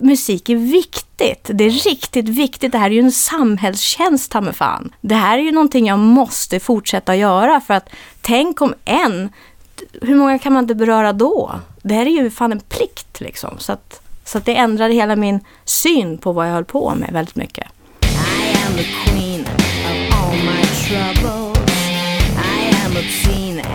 musik är viktigt. Det är riktigt viktigt. Det här är ju en samhällstjänst, ta mig fan. Det här är ju någonting jag måste fortsätta göra för att tänk om en, hur många kan man inte beröra då? Det här är ju fan en plikt liksom. Så att, så att det ändrade hela min syn på vad jag höll på med väldigt mycket. I am the queen of all my troubles. I am obscene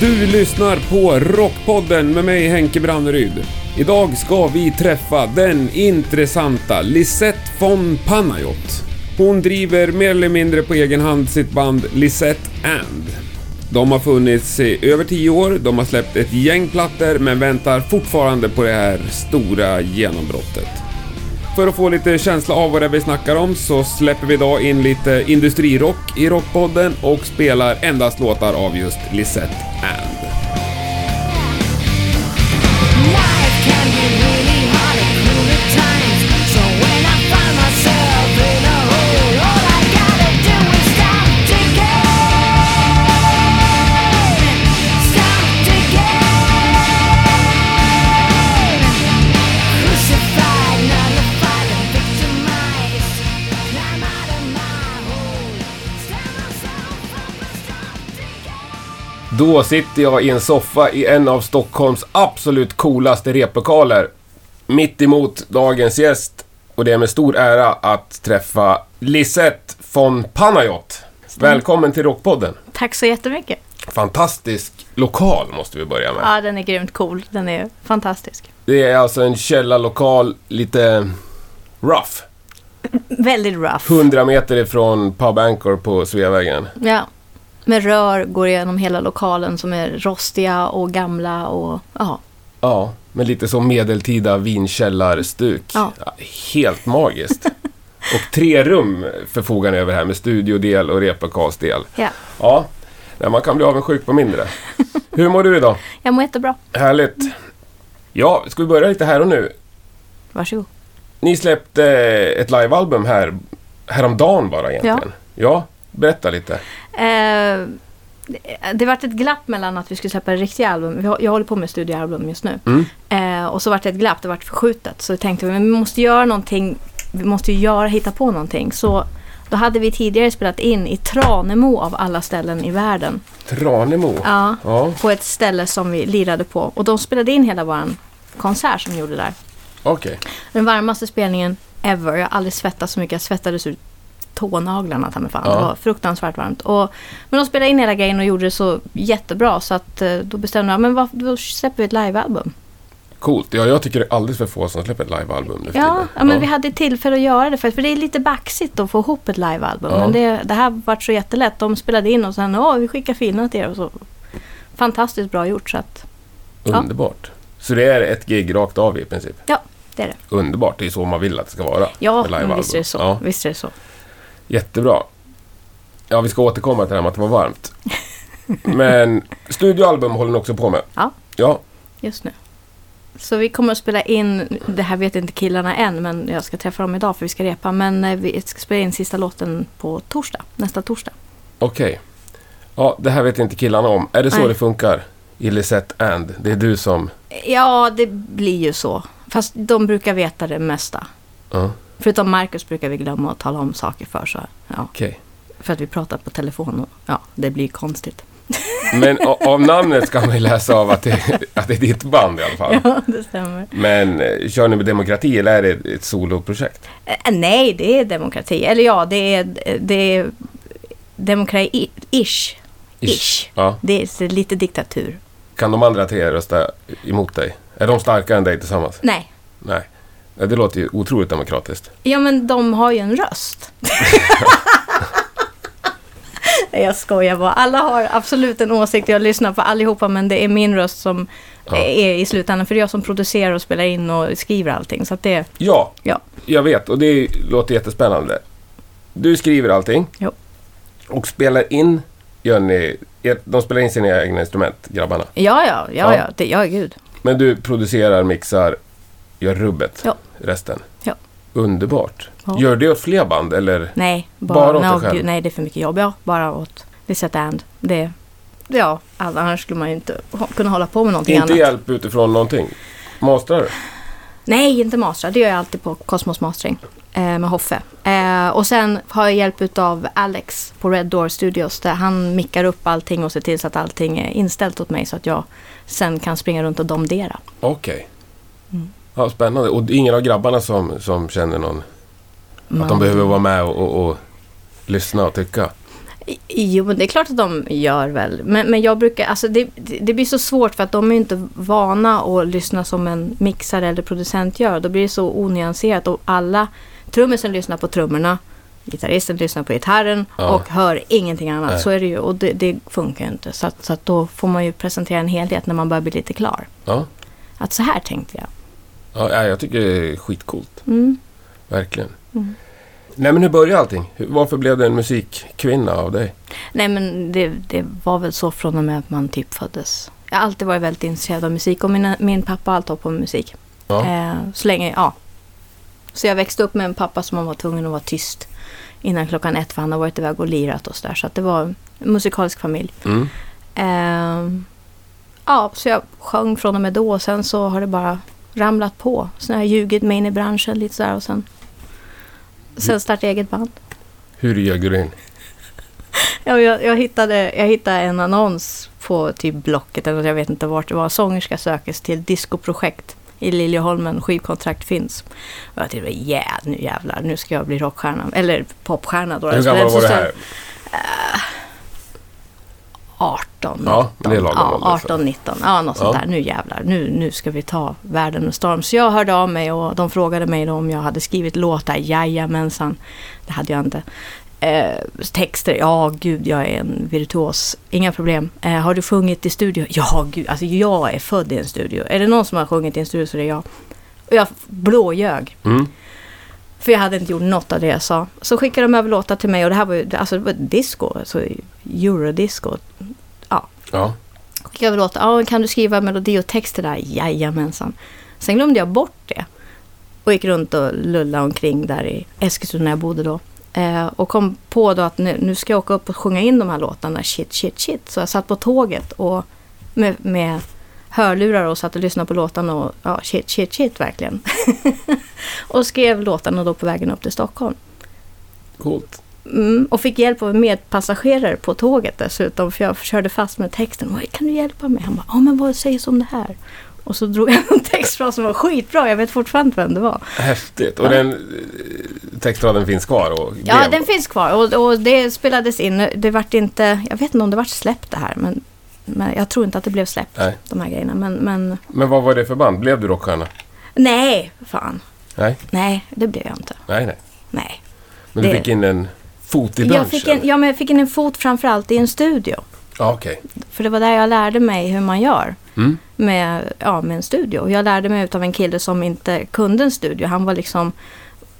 Du lyssnar på Rockpodden med mig Henke Branneryd. Idag ska vi träffa den intressanta Lisette von Panayot. Hon driver mer eller mindre på egen hand sitt band Lisette And. De har funnits i över 10 år, de har släppt ett gäng plattor men väntar fortfarande på det här stora genombrottet. För att få lite känsla av vad det är vi snackar om så släpper vi idag in lite industrirock i Rockpodden och spelar endast låtar av just Lisette Ann. Då sitter jag i en soffa i en av Stockholms absolut coolaste replokaler. Mitt emot dagens gäst. Och det är med stor ära att träffa Lisette von Panayot. Välkommen till Rockpodden. Tack så jättemycket. Fantastisk lokal måste vi börja med. Ja, den är grymt cool. Den är fantastisk. Det är alltså en källarlokal, lite rough. Väldigt rough. 100 meter ifrån Pub Anchor på Sveavägen. Ja. Med rör går igenom hela lokalen som är rostiga och gamla och ja. Ja, med lite så medeltida vinkällarstuk. Ja. Helt magiskt. Och tre rum förfogar ni över här med studiodel och replokalsdel. ja. Ja, nej, man kan bli avundsjuk på mindre. Hur mår du idag? Jag mår jättebra. Härligt. Ja, ska vi börja lite här och nu? Varsågod. Ni släppte ett livealbum här häromdagen bara egentligen. Ja, berätta lite. Eh, det- vart ett glapp mellan att vi skulle släppa det riktiga album. Jag håller på med studioalbum just nu. Mm. Eh, och så vart det ett glapp, det vart förskjutet. Så tänkte vi, men vi måste göra någonting. Vi måste ju göra, hitta på någonting. Så då hade vi tidigare spelat in i Tranemo av alla ställen i världen. Tranemo. Ja, Ja, på ett ställe som vi lirade på. Och de spelade in hela våran konsert som vi gjorde där. okej. Den varmaste spelningen ever. Jag har aldrig svettats så mycket. Jag svettades ur tånaglarna ta mig fan. Ja. Det var fruktansvärt varmt. Och, men de spelade in hela grejen och gjorde det så jättebra. Så att eh, då bestämde jag, men vad, då släpper vi ett livealbum. Coolt. Ja, jag tycker det är alldeles för få som släpper ett livealbum nu för Ja, tiden. ja, men vi hade tillfälle att göra det. För, för det är lite baxigt att få ihop ett livealbum. Ja. Men det, det här var så jättelätt. De spelade in och sen, åh, vi skickar filerna till er. Och så. Fantastiskt bra gjort. Så att, ja. Underbart. Så det är ett gig rakt av i princip? ja, det är det. Underbart. Det är så man vill att det ska vara. Ja, visst är det så. Ja, Visst är det så. Jättebra. Ja, vi ska återkomma till det här med att det var varmt. Men studioalbum håller ni också på med? Ja. Ja, Just nu. Så vi kommer att spela in, det här vet inte killarna än, men jag ska träffa dem idag för vi ska repa. Men eh, vi ska spela in sista låten på torsdag, nästa torsdag. okej. Ja, det här vet inte killarna om. Är det så Nej. det funkar? I Lisette And. Det är du som... Ja, det blir ju så. Fast de brukar veta det mesta. Ja, Förutom Marcus brukar vi glömma att tala om saker för. Så, ja, okej. för att vi pratar på telefon och ja, det blir konstigt. Men av namnet ska man ju läsa av att det, att det är ditt band i alla fall. Ja, det stämmer. Men eh, kör ni med demokrati eller är det ett soloprojekt? Eh, nej, det är demokrati. Eller ja, det är, det är demokrati-ish. Ish. Ja. Det är lite diktatur. Kan de andra tre rösta emot dig? Är de starkare än dig tillsammans? Nej. Nej. Ja, Det låter ju otroligt demokratiskt. Ja, men de har ju en röst. Jag skojar bara. Alla har absolut en åsikt. Jag lyssnar på allihopa, men det är min röst som Ja. är i slutändan. För det är jag som producerar och spelar in och skriver allting. Så det, Ja, ja. jag vet och det låter jättespännande. Du skriver allting. Jo. Och spelar in, gör ni, de spelar in sina egna instrument, grabbarna. Ja, ja, ja, Ja. ja. Det, ja, gud. Men du producerar, mixar, gör rubbet, Ja. resten. Ja. Underbart. Ja. Gör det åt fler band eller? Nej, Bara bara, åt dig själv? gud, nej, det är för mycket jobb. Ja, bara åt Lisette And. Det, ja, annars skulle man ju inte kunna hålla på med någonting Inte annat. hjälp utifrån någonting? Mastrar du? Nej, inte mastrar. Det gör jag alltid på Cosmos Mastering eh, med Hoffe. Eh, och sen har jag hjälp av Alex på Red Door Studios där han mickar upp allting och ser till så att allting är inställt åt mig så att jag sen kan springa runt och domdera. Okej. Mm. Ja, spännande. Och ingen av grabbarna som, som känner någon... Att de Man- behöver vara med och, och, och lyssna och tycka? Jo, men det är klart att de gör väl. Men, men jag brukar, alltså det, det blir så svårt för att de är inte vana att lyssna som en mixare eller producent gör. Då blir det så onyanserat och alla, trummisen lyssnar på trummorna, gitarristen lyssnar på gitarren Ja. och hör ingenting annat. Nej. Så är det ju och det, det funkar ju inte. Så, att, så att då får man ju presentera en helhet när man börjar bli lite klar. Ja. Att så här tänkte jag. Ja ja, jag tycker det är skitcoolt. Mm. Verkligen. Mm. Nej, men hur började allting? Varför blev det en musikkvinna av dig? Nej men det, det var väl så från och med att man typ föddes. Jag har alltid varit väldigt intresserad av musik och mina, min pappa har alltid hållit på med musik. Ja. Eh, så länge, ja. Så jag växte upp med en pappa som var tvungen att vara tyst innan klockan ett för han har varit iväg och lirat och sådär. Så att det var en musikalisk familj. Mm. Eh, ja, så jag sjöng från och med då och sen så har det bara ramlat på. Sen har jag ljugit mig in i branschen lite sådär och sen, sen startade jag eget band. Hur ljög du in? Ja, jag, jag, hittade, jag hittade en annons på typ Blocket eller jag vet inte vart det var. Sångerska sökes till discoprojekt i Liljeholmen. Skivkontrakt finns. Och jag tänkte, yeah, nu jävlar, nu ska jag bli rockstjärna. Eller popstjärna då. Hur gammal var du här? 18, Ja, men det är 19. lagom ja, ålder, så. 18, 19. Ja, något sånt Ja. där. Nu jävlar, nu, nu ska vi ta världen med storm. Så jag hörde av mig och de frågade mig om jag hade skrivit låtar. Jajamensan, det hade jag inte. Eh, texter, ja gud jag är en virtuos, inga problem. Eh, har du sjungit i studio? Ja gud, alltså jag är född i en studio. Är det någon som har sjungit i en studio så är det jag. Och jag blåljög. Mm. För jag hade inte gjort något av det jag sa. Så skickade de över låtar till mig och det här var ju alltså, det var disco, alltså eurodisco. Ja. Skickade över låtar. Ja, kan du skriva melodi och text till det där? Jajamensan. Sen glömde jag bort det. Och gick runt och lullade omkring där i Eskilstuna när jag bodde då. Eh, och kom på då att nu, nu ska jag åka upp och sjunga in de här låtarna. Shit, shit, shit. Så jag satt på tåget och med, med hörlurar och satt och lyssnade på låtarna och ja, shit, shit, shit verkligen. och skrev låtarna då på vägen upp till Stockholm. Coolt. Mm, och fick hjälp av medpassagerare på tåget dessutom. För jag körde fast med texten. Kan du hjälpa mig? Han bara, ja men vad sägs om det här? Och så drog jag en text från som var skitbra. Jag vet fortfarande vem det var. Häftigt. Och den eh, textraden finns kvar? Och Ja, den finns kvar. Och, och det spelades in. Det vart inte, jag vet inte om det vart släppt det här. Men, men jag tror inte att det blev släppt. Nej. De här grejerna. Men, men Men vad var det för band? Blev du rockstjärna? nej, fan. Nej, Nej, det blev jag inte. nej, nej. Nej. Men du Det- fick in en fot i branschen? Jag fick, en, ja, men jag fick in en fot framförallt i en studio. Ja, okej. För det var där jag lärde mig hur man gör. Mm. med, ja, med en studio. Jag lärde mig av en kille som inte kunde en studio. Han var liksom,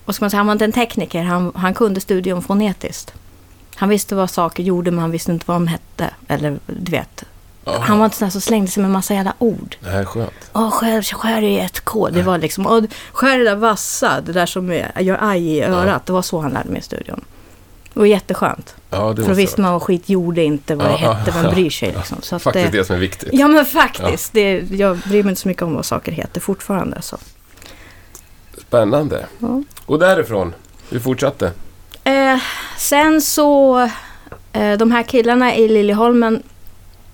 vad ska man säga, han var inte en tekniker. Han, han kunde studion fonetiskt. Han visste vad saker gjorde men han visste inte vad de hette. Eller du vet. Ja. Han var inte sån här som slängde sig med massa jävla ord. Det här är skönt. Åh, skär, skär i ett K. Det var liksom, åh, skär det där vassa, det där som är, gör aj i örat. Det var så han lärde mig i studion. Det var jätteskönt. Ja, det För då visste man vad skit gjorde inte, vad det Ja, hette, ja, vem bryr sig ja. liksom. Så att Faktiskt det, det som är viktigt. Ja men faktiskt. Det, jag bryr mig inte så mycket om vad saker heter fortfarande. Så. Spännande. Ja. Och därifrån, du fortsatte? Eh, sen så, eh, de här killarna i Liljeholmen,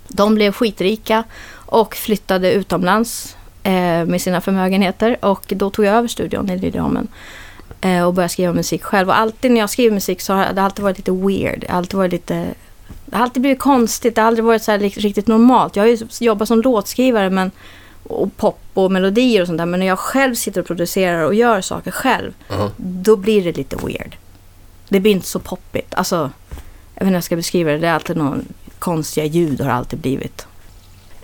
de blev skitrika och flyttade utomlands eh, med sina förmögenheter. Och då tog jag över studion i Liljeholmen eh, och började skriva musik själv. Och alltid när jag skriver musik så har det alltid varit lite weird. Alltid varit lite... Det har alltid blivit konstigt. Det har aldrig varit så här rikt- riktigt normalt. Jag har ju jobbat som låtskrivare men, och pop och melodier och sånt där. Men när jag själv sitter och producerar och gör saker själv Ja. då blir det lite weird. Det blir inte så poppigt. Alltså, jag vet inte hur jag ska beskriva det. Det är alltid någon konstiga ljud har det alltid blivit.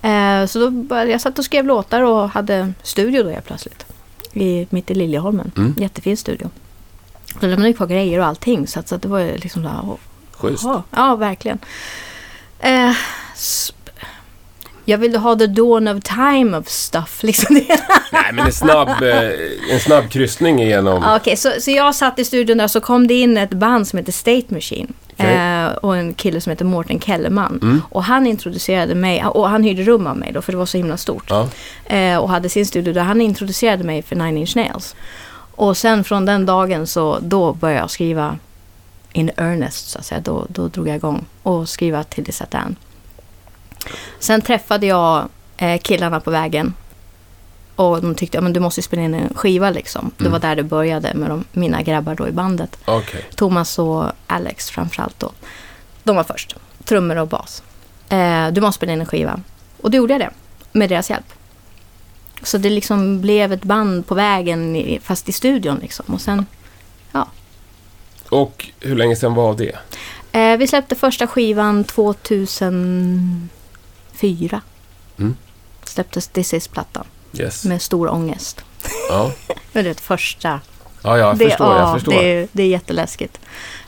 Eh, så då började jag satt och skrev låtar och hade studio då helt plötsligt. I, mitt i Liljeholmen. Mm. Jättefin studio. Då lämnade jag kvar grejer och allting. Så, att, så att det var ju liksom där, åh, Schysst. Ja, verkligen. Eh, jag ville ha the dawn of time of stuff. Liksom. Nej, men en snabb, eh, en snabb kryssning igenom. Okej, så, så jag satt i studion där så kom det in ett band som heter State Machine. Okej. Eh, och en kille som heter Mårten Kellerman. Och han introducerade mig, och han hyrde rum av mig då för det var så himla stort. Ja. Eh, och hade sin studio där han introducerade mig för Nine Inch Nails. Och sen från den dagen så då började jag skriva in earnest så att säga. Då, då drog jag igång och skriva till The Satan. Sen träffade jag eh, killarna på vägen. Och de tyckte att du måste spela in en skiva liksom. Det var där det började med de, mina grabbar då i bandet. Okej. Thomas och Alex framförallt då. De var först. Trummor och bas. Eh, du måste spela in en skiva. Och då gjorde jag det. Med deras hjälp. Så det liksom blev ett band på vägen, i- fast i studion liksom. Och sen, ja. Och hur länge sedan var det? Eh, vi släppte första skivan 2004. Mm. Släpptes This Is-plattan. Yes. Med stor ångest. Ja, Det är det första. ja jag det, förstår. jag ja, förstår. Det, är- det är jätteläskigt.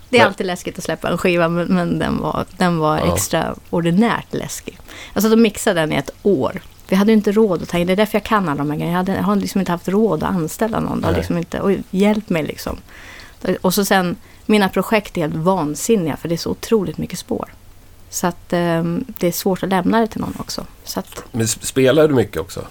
Det är Men- alltid läskigt att släppa en skiva, men, men den var, den var Ja. extraordinärt läskig. Alltså de mixade den i ett år. Vi hade inte råd att ta in, det är därför jag kan alla de här grejerna. Jag, hade, jag har liksom inte haft råd att anställa någon. Nej. liksom inte, oj, hjälp mig liksom. Och så sen, mina projekt är helt vansinniga för det är så otroligt mycket spår. Så att ehm, det är svårt att lämna det till någon också. Så att, Men spelar du mycket också?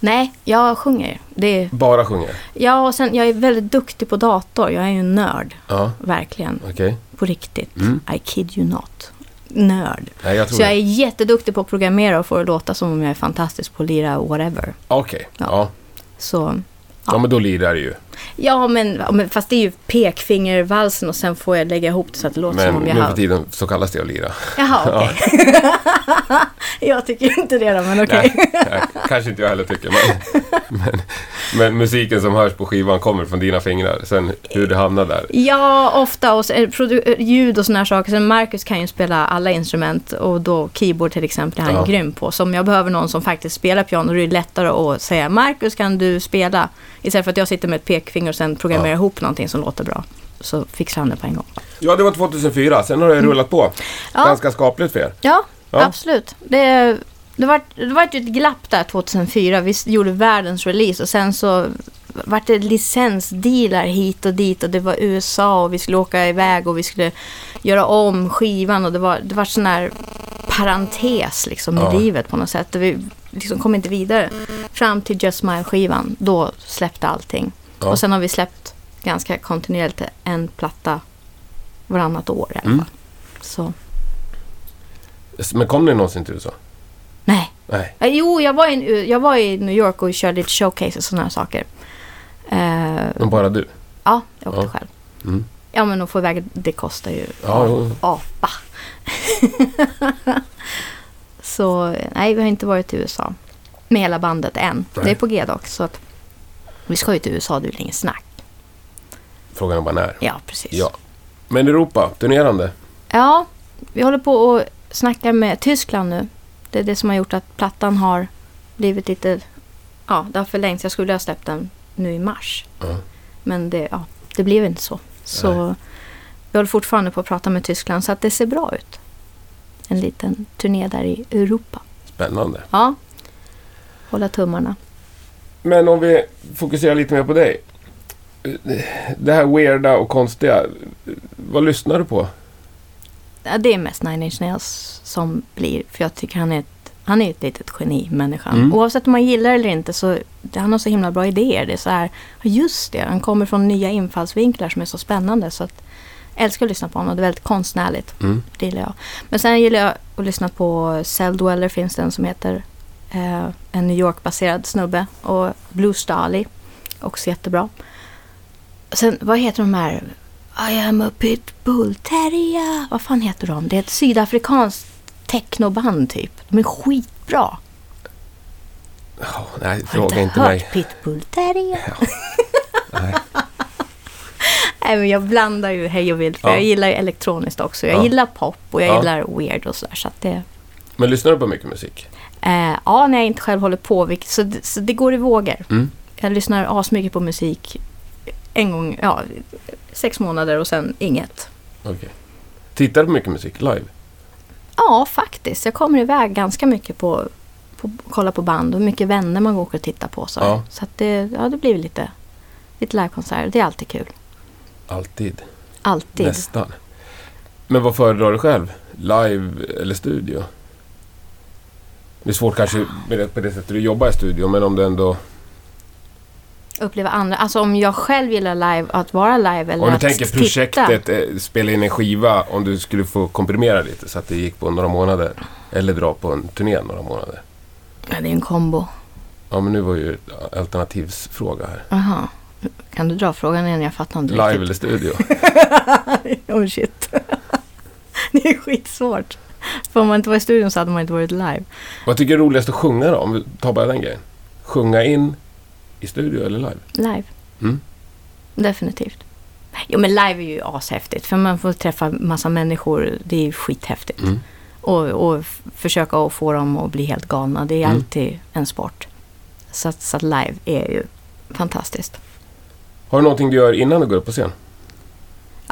Nej, jag sjunger. Det Bara sjunger? ja, och sen, jag är väldigt duktig på dator. Jag är ju en nörd, Ja, verkligen. okej. På riktigt. Mm. I kid you not. Nörd. Nej, jag Så jag är jätteduktig på att programmera och få det låta som om jag är fantastisk på att lira whatever. Okej, Ja. ja. Så, ja. men då lirar det ju. Ja men, men fast det är ju pekfingervalsen och sen får jag lägga ihop det så att det låter Men som om jag nu har... för tiden så kallas det att lira. Jaha, okej. jag tycker inte det då, men okej. Nej, kanske inte jag heller tycker. Men, men, men musiken som hörs på skivan kommer från dina fingrar. Sen hur det hamnar där. Ja, ofta. Och produ- eh, ljud och såna här saker. Sen Marcus kan ju spela alla instrument och då keyboard till exempel är han Ja. grym på. Så om jag behöver någon som faktiskt spelar piano då är det lättare att säga Marcus kan du spela? Istället för att jag sitter med ett pekfinger och sen programmerar Ja. ihop någonting som låter bra. Så fixar han det på en gång. Ja, det var 2004. Sen har det rullat på. Mm. Ja. Ganska skapligt för er. Ja, Ja. absolut. Det, det, var, det var ju ett glapp där 2004. Vi gjorde världens release och sen så vart det licensdealar hit och dit och det var USA och vi skulle åka iväg och vi skulle göra om skivan och det var, det var sån här parentes liksom i Ja. livet på något sätt. Vi liksom kom inte vidare. Fram till Just Smile-skivan, då släppte allting. Ja. Och sen har vi släppt ganska kontinuerligt en platta varannat år i alla fall. Mm. Så, Men kom ni någonsin till USA? nej. Nej. Eh, Jo, jag var, i, jag var i New York och körde lite showcase och sådana här saker. Eh, Men bara du? ja, jag åkte Ja. själv. Mm. Ja, men att få iväg det kostar ju Ja, jo. apa. så nej, vi har inte varit i USA med hela bandet än. Nej. Det är på G dock, så att vi ska ju till USA, det är väl inget snack. Frågan är bara när. Ja, precis. Ja. Men Europa, turnerande? Ja, vi håller på och snackar med Tyskland nu. Det är det som har gjort att plattan har blivit lite... Ja, det har förlängts. Jag skulle ha släppt den nu i mars. Ja. Men det, ja, det blev inte så. Så vi håller fortfarande på att prata med Tyskland så att det ser bra ut. En liten turné där i Europa. Spännande. Ja, hålla tummarna. Men om vi fokuserar lite mer på dig. Det här weirda och konstiga. Vad lyssnar du på? Ja, det är mest Nine Inch Nails som blir, för jag tycker han är ett, han är ett litet geni, människan. Mm. Oavsett om man gillar eller inte så han har så himla bra idéer. Det är så här, just det, han kommer från nya infallsvinklar som är så spännande. Så att, jag älskar att lyssna på honom, det är väldigt konstnärligt. Mm. Det gillar jag. Men sen gillar jag att lyssna på Cell Dweller finns det en som heter. Eh, en New York-baserad snubbe. Och Blue Stali. Också jättebra. Sen, vad heter de här? I am a pitbull terrier. Vad fan heter de? Det är ett sydafrikanskt technoband typ. De är skitbra. Ja, nej, Har du fråga inte hört mig. pitbull terrier? Ja. Nej. Nej, men jag blandar ju hej och vilt. För Ja. jag gillar ju elektroniskt också. Jag Ja. gillar pop och jag Ja. gillar weird och sådär. Så det... Men lyssnar du på mycket musik? Eh, ja, när jag inte själv håller på. vilket- Så, så det går i vågor. Mm. Jag lyssnar asmycket på musik en gång, ja, sex månader och sen inget. Okej. Tittar du på mycket musik live? Ja, faktiskt. Jag kommer iväg ganska mycket på på, kolla på band och mycket vänner man åker och tittar på. Så, Ja. så det, ja, det blir lite, lite livekonserter. Det är alltid kul. Alltid. Alltid. Nästan. Men vad föredrar du själv? Live eller studio? Det är svårt kanske med det, på det sättet du jobbar i studio, men om du ändå... Uppleva andra. Alltså om jag själv gillar live, att vara live eller Om du att tänker titta. projektet, eh, spela in en skiva, om du skulle få komprimera lite så att det gick på några månader. Eller dra på en turné några månader. Ja, det är en kombo. Ja, men nu var ju alternativsfråga här. Aha. Kan du dra frågan igen? Jag fattar inte Live riktigt. eller studio? oh shit. det är skitsvårt. För om man inte var i studion så hade man inte varit live. Vad tycker du är roligast att sjunga då? Om vi tar bara den grejen. Sjunga in i studio eller live? Live. Mm. Definitivt. Jo men live är ju ashäftigt. För man får träffa massa människor. Det är skithäftigt. Mm. Och, och försöka att få dem att bli helt galna. Det är Mm. alltid en sport. Så, så live är ju fantastiskt. Har du någonting du gör innan du går upp på scen?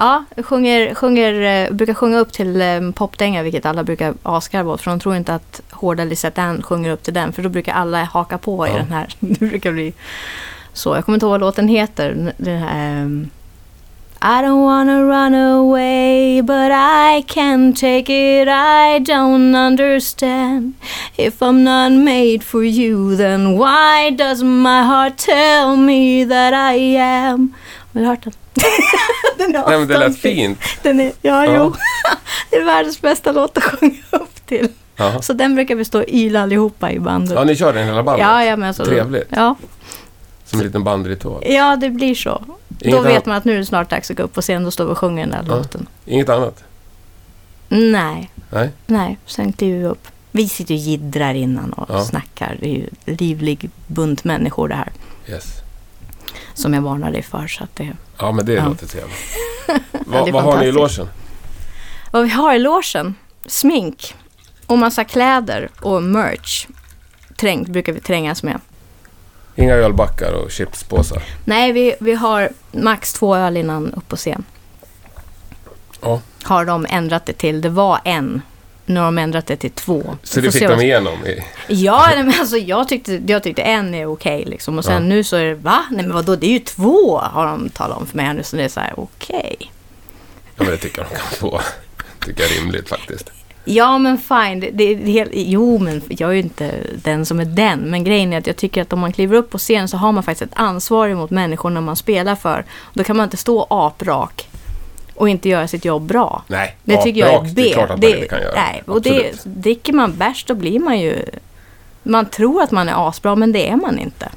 Ja, sjunger, sjunger, eh, brukar sjunga upp till eh, popdänga, vilket alla brukar asgarva åt. För de tror inte att hårda Lisette Ann sjunger upp till den. För då brukar alla haka på i Ja. den här. Det brukar bli så. Jag kommer inte ihåg vad låten heter. Den här, ehm, I don't wanna run away but I can't take it I don't understand If I'm not made for you then why does my heart tell me that I am Har du hört den? den är Nej, men det lät fint. Den är, ja, Ja. jo. det är världens bästa låt att sjunga upp till. Jaha. Så den brukar vi stå och yla allihopa i bandet. Ja, ni kör den hela bandet? ja, ja, men alltså, Trevligt. Ja, Som en liten bandritual? ja, det blir så. Inget Då vet annat? man att nu är det snart dags att gå upp på scen. Då står vi och sjunger den där Ja. låten. Inget annat? Nej, Nej? nej, sen kliver vi upp. Vi sitter och jiddrar innan och Ja. snackar. Det är ju livlig bunt människor det här. Yes. Som jag varnar dig för. Så att det... Ja, men det Ja. låter trevligt. Va, vad har ni i logen? Vad vi har i logen? Smink och massa kläder och merch. Trängt brukar vi trängas med. Inga ölbackar och chipspåsar? Nej, vi, vi har max två öl innan upp på scen. Ja. Har de ändrat det till. Det var en. Nu har de ändrat det till två. Så det fick de igenom? I, Ja, men alltså jag tyckte, jag tyckte en är okej liksom. Och sen Ja. nu så är det, va? Nej men vadå, det är ju två har de talat om för mig nu. Så det är så här, okej. ja, men det tycker jag de kan få. tycker jag är rimligt faktiskt. Ja, men fine. Det, det, det jo, men jag är ju inte den som är den. Men grejen är att jag tycker att om man kliver upp på scen så har man faktiskt ett ansvar mot människorna man spelar för. Då kan man inte stå aprak och inte göra sitt jobb bra. Nej, Det tycker jag är B. Det är klart att man inte kan göra. Nej, och det, dricker man bärs då blir man ju... Man tror att man är asbra, men det är man inte.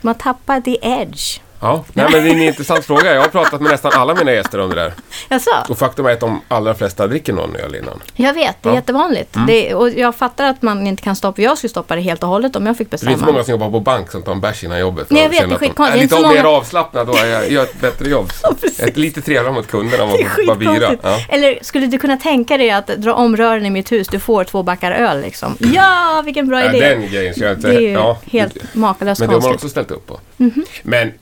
Man tappar the edge. Ja, nej, men det är en intressant fråga. Jag har pratat med nästan alla mina gäster om det där. Jaså? Och faktum är att de allra flesta dricker någon öl innan. Jag vet, det är Ja. Mm. jättevanligt. Det, och jag fattar att man inte kan stoppa. Jag skulle stoppa det helt och hållet om jag fick Det bestämma. finns många som jobbar på bank som tar en bärs innan jobbet. Nej, jag vet, det är skitkonstigt. är är inte lite så mer många- avslappnad då. Jag gör ett bättre jobb. precis. Ett lite trevligare mot kunderna om man är bara bira. Ja. Eller skulle du kunna tänka dig att dra om rören i mitt hus? Du får två backar öl liksom. Ja, vilken bra Ja, idé. den grejen ska jag inte... det är ju ja, helt makalöst Men det har man konstigt. också ställt upp på. Mhm. Men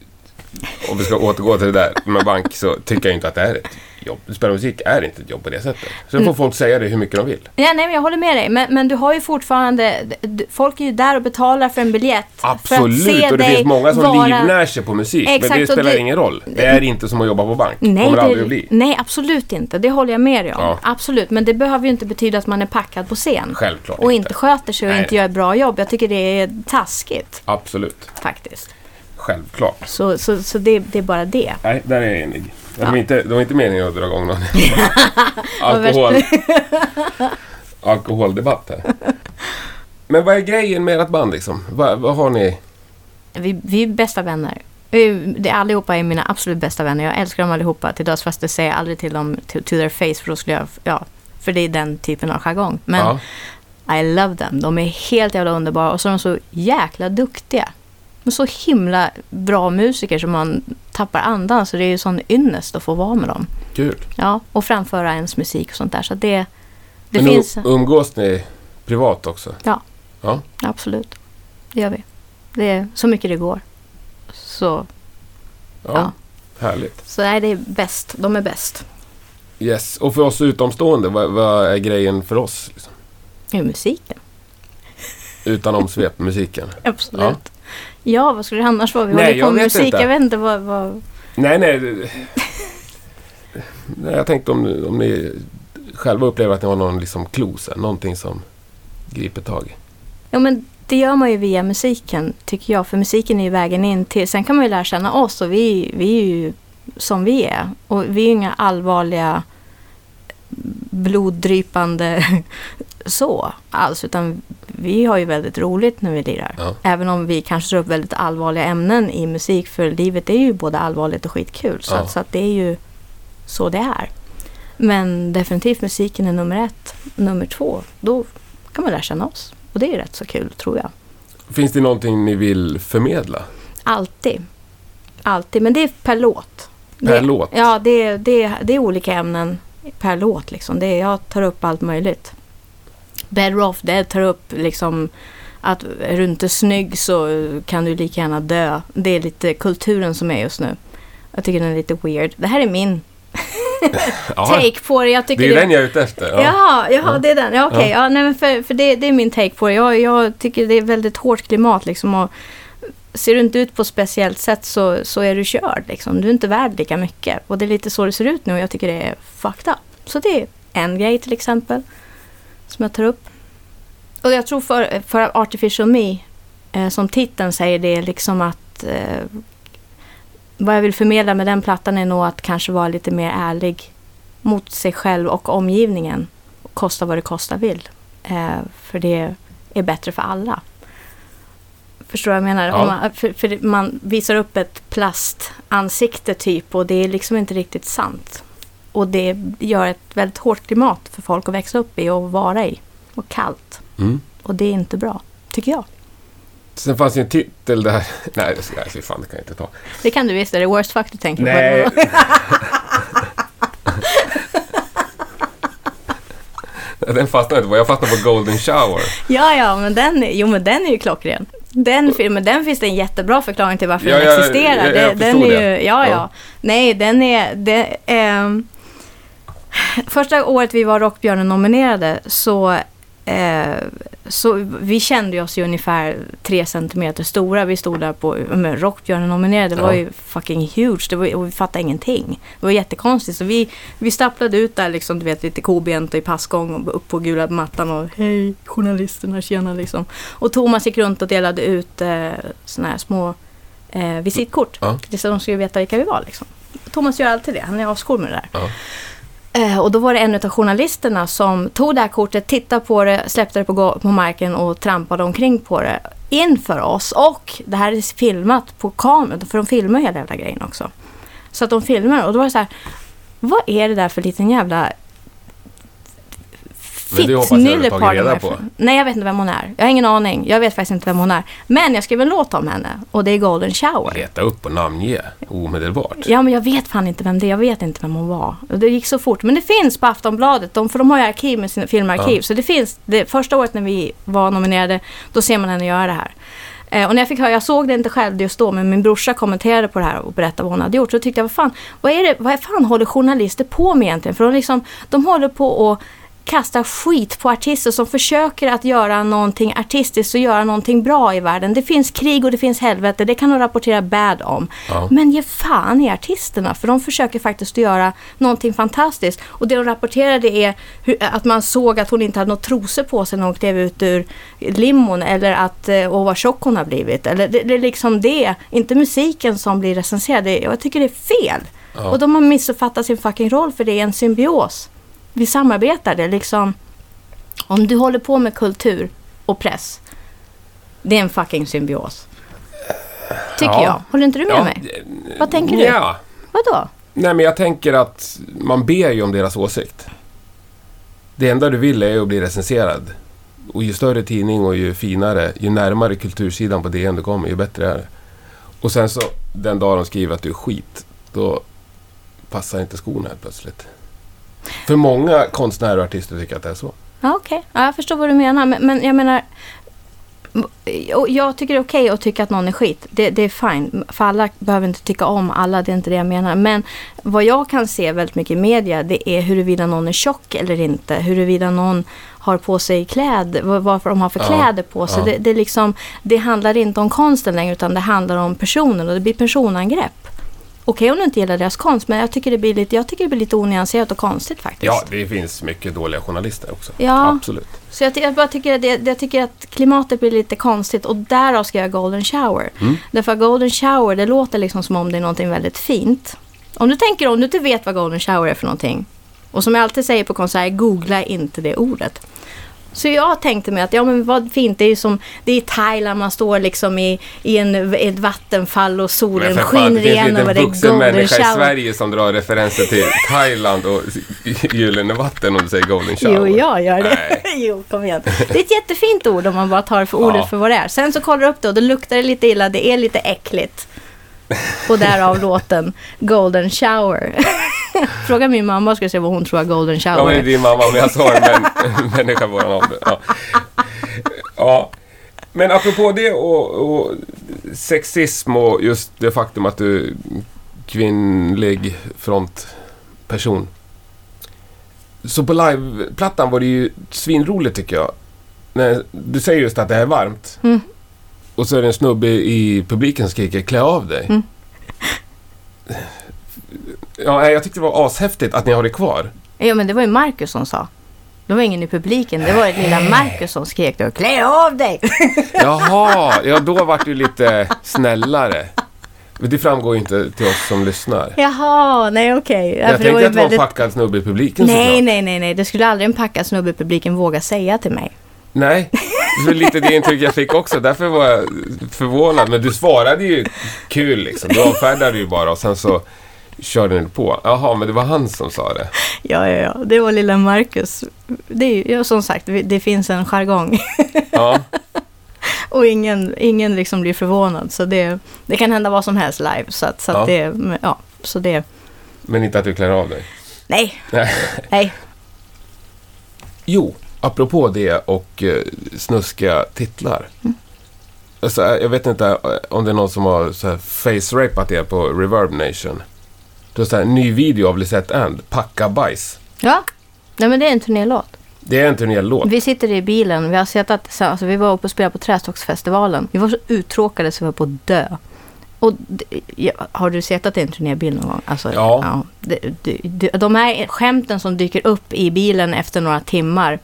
om vi ska återgå till det där med bank så tycker jag inte att det är ett jobb. Spela musik är inte ett jobb på det sättet. Sen Mm. får folk säga det hur mycket de vill. Ja, nej, men jag håller med dig. Men, men du har ju fortfarande... Folk är ju där och betalar för en biljett. För att Absolut! se Och det dig finns många som vara... livnär sig på musik. men Exakt, det och spelar det- ingen roll. Det är inte som att jobba på bank. Nej, Kommer det, aldrig att bli. nej, absolut inte. Det håller jag med dig om. Ja. Absolut. Men det behöver ju inte betyda att man är packad på scen. Självklart Och inte sköter sig och Nej, inte gör ett bra jobb. Jag tycker det är taskigt Absolut. faktiskt. Självklart. Så, så, så det, det är bara det. Nej, där är jag enig. Det var, Ja. inte, det var inte meningen att dra igång någon alkohol, alkoholdebatt här. Men vad är grejen med ert band liksom? Vad, vad har ni? Vi, vi är bästa vänner. Det allihopa är mina absolut bästa vänner. Jag älskar dem allihopa till döds. Fast det säger jag aldrig till dem to, to their face. För då skulle jag... Ja, för det är den typen av jargong. Men ja, I love them. De är helt jävla underbara. Och så är de så jäkla duktiga. De så himla bra musiker som man tappar andan. Så det är ju sån ynnest att få vara med dem. kul. Ja, och framföra ens musik och sånt där. Så det, det Men finns... um- umgås ni privat också? Absolut. Det gör vi. Det är så mycket det går. Så, Ja, Ja. härligt. så nej, det är bäst. De är bäst. Yes. Och för oss utomstående, vad, vad är grejen för oss? Liksom? Musiken. Utan omsvep musiken. Absolut. Ja. Vad skulle det annars vara? Vi Nej, håller på med musik. inte. Jag vet inte vad... vad... Nej, nej. nej jag tänkte om, om ni själva upplever att ni har någon liksom klo sen, Någonting som griper tag. Ja, men det gör man ju via musiken, tycker jag. För musiken är ju vägen in till... Sen kan man ju lära känna oss och vi, vi är ju som vi är. Och vi är ju inga allvarliga bloddrypande så alls. Utan vi har ju väldigt roligt när vi lirar. Ja. Även om vi kanske tar upp väldigt allvarliga ämnen i musik. För livet är ju både allvarligt och skitkul. Så, Ja. att, så att det är ju så det är. Men definitivt musiken är nummer ett. Nummer två, då kan man lära känna oss. Och det är rätt så kul, tror jag. Finns det någonting ni vill förmedla? Alltid. Alltid. Men det är per låt. Per det, låt? Ja, det, det, det är olika ämnen per låt. Liksom. Det är, jag tar upp allt möjligt. Better off dead tar upp liksom att är du inte snygg så kan du lika gärna dö. Det är lite kulturen som är just nu. Jag tycker den är lite weird. Det här är min Ja, take på det. Jag tycker det är ju den jag är ute efter. Ja. Ja, ja, Ja. det är den. Ja, okej. Ja. nej, men för, för det, det är min take på det. Jag, jag tycker det är väldigt hårt klimat liksom. Och ser du inte ut på ett speciellt sätt så, så är du körd liksom. Du är inte värd lika mycket. Och det är lite så det ser ut nu och jag tycker det är fucked up. Så det är en grej till exempel. Som jag tar upp. Och jag tror för, för Artificial Me, eh, som titeln säger, det är liksom att eh, vad jag vill förmedla med den plattan är nog att kanske vara lite mer ärlig mot sig själv och omgivningen. Kosta vad det kosta vill. Eh, för det är bättre för alla. Förstår du vad jag menar? Ja. Om Man, för, för man visar upp ett plastansikte typ och det är liksom inte riktigt sant. Och det gör ett väldigt hårt klimat för folk att växa upp i och vara i. Och kallt. Mm. Och det är inte bra, tycker jag. Sen fanns ju en titel där... Nej, det ska, nej, fy fan, det kan jag inte ta. Det kan du visst, är det worst fuck du tänker Nej. på? Den fastnade inte på. Jag fastnade på Golden Shower. Ja, ja, men den, är- jo, men den är ju klockren. Den filmen, den finns det en jättebra förklaring till varför Ja, den jag- existerar. jag- jag Det- den är ju, ja, ja. Nej, den är... Det, ehm, första året vi var Rockbjörnen nominerade så, eh, så vi kände oss ju ungefär tre centimeter stora. Vi stod där på men Rockbjörnen nominerade. Det var Ja. ju fucking huge. Det var, och vi fattade ingenting. Det var jättekonstigt. Så vi, vi stapplade ut där liksom, du vet, lite kobent och i passgång och upp på gula mattan och hej journalisterna, tjena liksom. Och Thomas gick runt och delade ut eh, såna här små eh, visitkort. Ja. Så de skulle veta vilka vi var liksom. Thomas gör alltid det. Han är ascool med det där. Ja. Eh, och då var det en av journalisterna som tog det här kortet, tittade på det, släppte det på, på marken och trampade omkring på det inför oss. Och det här är filmat på kameran, för de filmar hela jävla grejen också. Så att de filmar och då var det så här, vad är det där för liten jävla men det hoppas jag du har tagit reda på. Nej, jag vet inte vem hon är. Jag har ingen aning. Jag vet faktiskt inte vem hon är. Men jag skrev en låt om henne och det är Golden Shower. Leta upp och namnge omedelbart. Ja, men jag vet fan inte vem det är. Jag vet inte vem hon var. Det gick så fort. Men det finns på Aftonbladet. De, för de har ju arkiv med sina filmarkiv. Ja. Så det finns. Det, första året när vi var nominerade, då ser man henne göra det här. Eh, och när jag fick höra, jag såg det inte själv just då, men min brorsa kommenterade på det här och berättade vad hon hade gjort. Så tyckte jag, vad fan, vad är det, vad fan håller journalister på med egentligen? För de, liksom, de håller på att kasta skit på artister som försöker att göra någonting artistiskt och göra någonting bra i världen. Det finns krig och det finns helvete, det kan de rapportera bad om. Ja. Men ge fan i artisterna, för de försöker faktiskt att göra någonting fantastiskt. Och det de rapporterade är hur, att man såg att hon inte hade några trosor på sig när hon klev ut ur limon eller att eh, och vad tjock hon har blivit. Eller det, det är liksom det, inte musiken som blir recenserad. Jag tycker det är fel. Ja. Och de har missuppfattat sin fucking roll för det är en symbios. Vi är liksom... Om du håller på med kultur och press, det är en fucking symbios. Tycker Ja. jag. Håller inte du med Ja, mig? Vad tänker du? Ja. Vadå? Nej, men jag tänker att man ber ju om deras åsikt. Det enda du vill är att bli recenserad. Och ju större tidning och ju finare, ju närmare kultursidan på DN du kommer, ju bättre är det. Och sen så, den dag de skriver att du är skit, då passar inte skorna helt plötsligt. För många konstnärer och artister tycker att det är så. Ja, okej. Ja, jag förstår vad du menar. Men, men jag menar... Jag tycker det är okej att tycka att någon är skit. Det, det är fine. För alla behöver inte tycka om alla, det är inte det jag menar. Men vad jag kan se väldigt mycket i media, det är huruvida någon är tjock eller inte. Huruvida någon har på sig kläder, varför de har för Ja, kläder på sig. ja. Det, det, liksom, det handlar inte om konsten längre, utan det handlar om personen och det blir personangrepp. Okej om du inte gillar deras konst, men jag tycker det blir lite, jag tycker det blir lite onyanserat och konstigt faktiskt. Ja, det finns mycket dåliga journalister också. Ja. Absolut. Så jag, jag bara tycker att, det, jag tycker att klimatet blir lite konstigt och därav ska jag golden shower. Mm. Därför att golden shower, det låter liksom som om det är någonting väldigt fint. Om du tänker om du inte vet vad golden shower är för någonting. Och som jag alltid säger på konserter, googla inte det ordet. Så jag tänkte mig att, ja men vad fint, det är ju som, det är i Thailand, man står liksom i, i en, ett vattenfall och solen skiner det igenom och det är vuxen golden människa i. Sverige som drar referenser till Thailand och Gyllene vatten om du säger Golden Shower. Jo, jag gör det. Nej. jo, kom igen. Det är ett jättefint ord om man bara tar för ordet Ja. för vad det är. Sen så kollar du upp det och då luktar det lite illa, det är lite äckligt. Och därav låten Golden Shower. Fråga min mamma ska se vad hon tror att Golden Ja, Shower men är är. din mamma, men jag sa en män, människa våran ålder. Ja. ja. Men apropå det och, och sexism och just det faktum att du är kvinnlig frontperson. Så på liveplattan var det ju svinroligt tycker jag. När, du säger just att det är varmt. Mm. Och så är det en snubbe i publiken som skriker klä av dig. Mm. Ja, jag tyckte det var ashäftigt att ni har det kvar. Ja, men det var ju Marcus som sa. Det var ingen i publiken, det var ett lilla Marcus som skrek då, klä av dig! Jaha, ja då vart du lite snällare. Det framgår ju inte till oss som lyssnar. Jaha, nej okej. Ja, jag det tänkte att det var en väldigt... packad snubbe i publiken Nej, såklart. nej, nej, nej. Det skulle aldrig en packad snubbe i publiken våga säga till mig. Nej, det var lite det intryck jag fick också. Därför var jag förvånad. Men du svarade ju kul liksom. Du avfärdade ju bara och sen så körde ni på. Jaha, men det var han som sa det. Ja, ja, ja. Det var lilla Marcus. Det är ju, ja, som sagt, det finns en jargong. Ja, Och ingen, ingen liksom blir förvånad. Så det, det kan hända vad som helst live. Så, att, så, att Ja. det, ja, så det... men inte att du klär av dig. Nej, Nej. nej. Jo, apropå det och eh, snuskiga titlar. Mm. Alltså, jag vet inte eh, om det är någon som har så här face-rapat er på Reverb Nation. Det är så här, ny video av Lisette And, Packa bajs. Ja, nej, men det är en turnélåt. Det är en turnélåt. Vi sitter i bilen. Vi har sett att så- alltså, vi var uppe och spelade på Trästocksfestivalen. Vi var så uttråkade så vi var på att dö. Och ja, har du sett att det är en turnébil någon gång? Alltså, Ja. det, det, det, de här skämten som dyker upp i bilen efter några timmar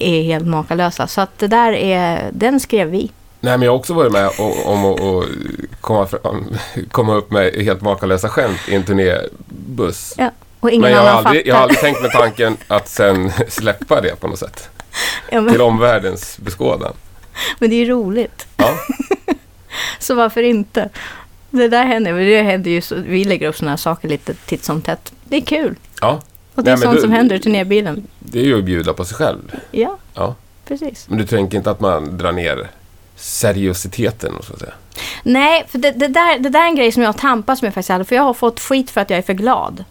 är helt makalösa. Så att det där är, den skrev vi. Nej, men jag har också varit med om att komma, fram, komma upp med helt makalösa skämt i en turnébuss. Ja. Och ingen Men jag har, aldrig, jag har aldrig tänkt med tanken att sen släppa det på något sätt. Ja, men, Till omvärldens beskådan. men det är ju roligt. Ja, Så varför inte? Det där händer, det händer ju så, vi lägger upp sådana här saker lite titt som tätt. Det är kul. ja. Och det är Nej, sånt du- som händer i turnébilen. Det är ju att bjuda på sig själv. Ja, Ja. precis. Men du tänker inte att man drar ner seriositeten, så att säga? Nej, för det, det, där, det där är en grej som jag tampas med faktiskt. För jag har fått skit för att jag är för glad.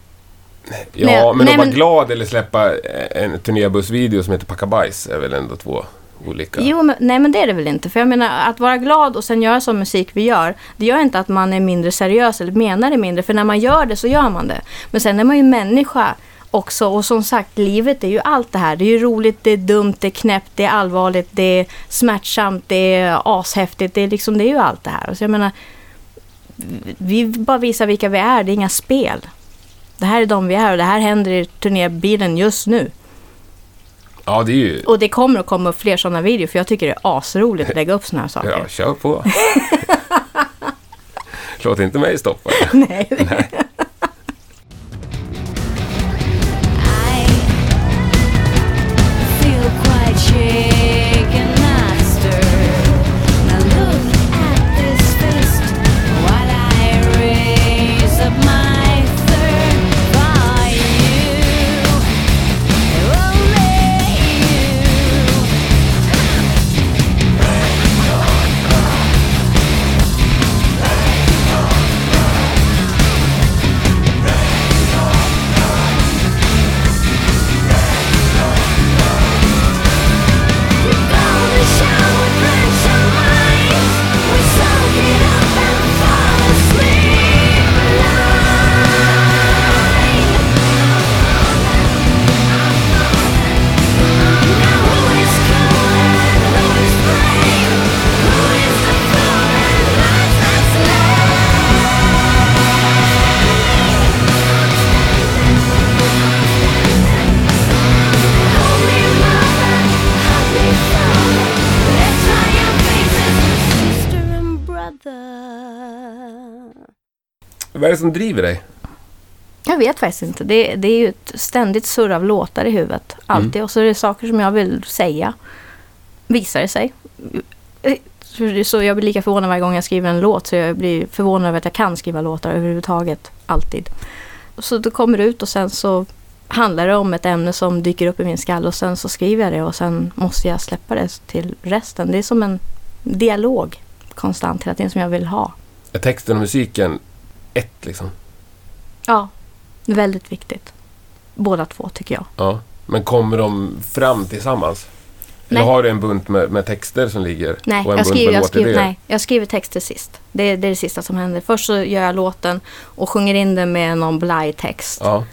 Ja, Nej, men nej, att vara men- glad eller släppa en turnébussvideo som heter Packa bajs är väl ändå två olika... Jo, men, nej men det är det väl inte. För jag menar, att vara glad och sen göra sån musik vi gör, det gör inte att man är mindre seriös eller menar det mindre. För när man gör det så gör man det. Men sen är man ju människa också. Och som sagt, livet är ju allt det här. Det är ju roligt, det är dumt, det är knäppt, det är allvarligt, det är smärtsamt, det är ashäftigt. Det är, liksom, det är ju allt det här. Och så jag menar, vi bara visar vilka vi är, det är inga spel. Det här är de vi är och det här händer i turnébilen just nu. Ja, det är ju... Och det kommer att komma upp fler sådana videor för jag tycker det är asroligt att lägga upp sådana här saker. Ja, kör på. Låt inte mig stoppa det. Nej. Är det som driver dig? Jag vet faktiskt inte. Det, det är ju ett ständigt surr av låtar i huvudet. Alltid. Och så är det saker som jag vill säga. Visar det sig. Så jag blir lika förvånad varje gång jag skriver en låt. Så jag blir förvånad över att jag kan skriva låtar överhuvudtaget. Alltid. Så det kommer ut och sen så handlar det om ett ämne som dyker upp i min skalle. Och sen så skriver jag det och sen måste jag släppa det till resten. Det är som en dialog konstant hela tiden som jag vill ha. Är texten och musiken ett liksom? Ja, väldigt viktigt. Båda två tycker jag. Ja. Men kommer de fram tillsammans? Nej. Eller har du en bunt med, med texter som ligger? Nej, jag skriver, jag, skriver, nej, jag skriver texter sist. Det, är- det är det sista som händer. Först så gör jag låten och sjunger in den med någon blaj-text. Ja.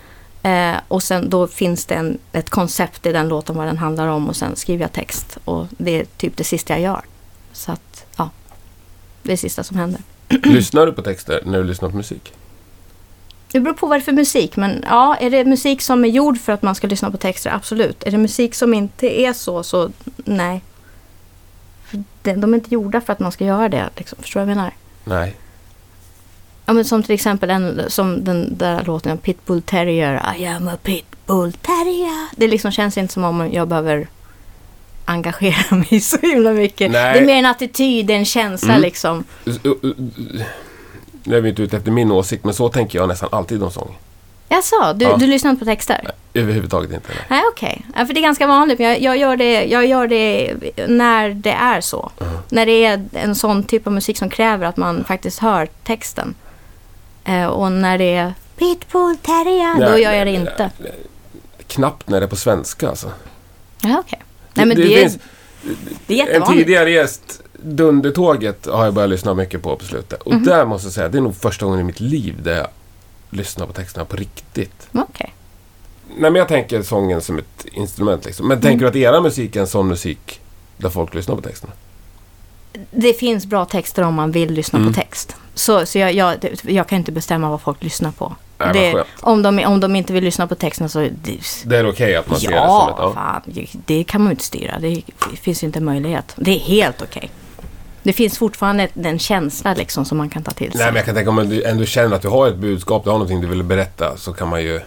Eh, och sen då finns det en, ett koncept i den låten vad den handlar om och sen skriver jag text. Och det är typ det sista jag gör. Så att, ja. Det är det sista som händer. Lyssnar du på texter när du lyssnar på musik? Det beror på vad det är för musik. Men ja, är det musik som är gjord för att man ska lyssna på texter? Absolut. Är det musik som inte är så, så nej. För de, de är inte gjorda för att man ska göra det. Liksom. Förstår du vad jag menar? Nej. Ja, men som till exempel en, som den där låten Pitbull Terrier. I am a Pitbull Terrier. Det liksom känns inte som om jag behöver engagera mig så himla mycket. Nej. Det är mer en attityd, en känsla Mm. liksom. Nu är vi inte ute efter min åsikt, men så tänker jag nästan alltid om sång. Jaså, du, Ja. du lyssnar inte på texter? Överhuvudtaget inte. Nej. Nej, okej. Ja, för det är ganska vanligt. Jag, jag, gör det, jag gör det när det är så. När det är en sån typ av musik som kräver att man faktiskt hör texten. Eh, och när det är Pitbull Terrier, då Nej, gör jag det nej, inte. Knappt när det är på svenska alltså. Ja, okej. Nej, men det, det finns det är en tidigare gäst, Dundertåget, har jag börjat lyssna mycket på på slutet. Och Mhm. där måste jag säga, det är nog första gången i mitt liv där jag lyssnar på texterna på riktigt. Okej. Nej, men jag tänker sången som ett instrument liksom. Mm. Men tänker du att era musik är en sån musik där folk lyssnar på texterna? Det finns bra texter om man vill lyssna Mm. på text. Så, så jag, jag, jag kan inte bestämma vad folk lyssnar på. Nej, det, om, de, om de inte vill lyssna på texten så... Det, Det är okej att man ser det som Ja, ett... Ja. fan. Det kan man ju inte styra. Det finns ju inte möjlighet. Det är helt okej. Det finns fortfarande den känsla liksom som man kan ta till sig. Nej, men jag kan tänka om du ändå känner att du har ett budskap, du har någonting du vill berätta, så kan man ju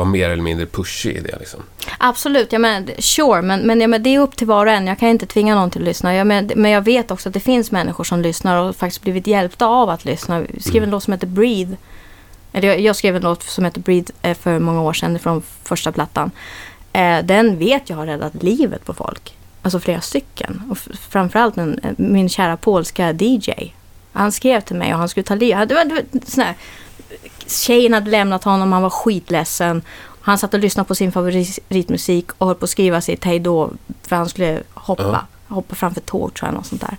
vara mer eller mindre pushig i det liksom. Absolut, jag menar, sure, men, men, ja, men det är upp till var och en. Jag kan inte tvinga någon till att lyssna. Jag men, men jag vet också att det finns människor som lyssnar och faktiskt blivit hjälpta av att lyssna. Jag skrev en låt som heter Breathe. Eller jag, jag skrev en låt som heter Breathe eh, för många år sedan från första plattan. Eh, den vet jag har räddat livet på folk. Alltså flera stycken. Och framförallt en, min kära polska DJ. Han skrev till mig och han skulle ta livet. Det var, det var sån här, tjejen hade lämnat honom, han var skitledsen. Han satt och lyssnade på sin favoritmusik och höll på att skriva sitt hejdå för han skulle hoppa. Ja. Hoppa framför tåg tror jag, något sånt där.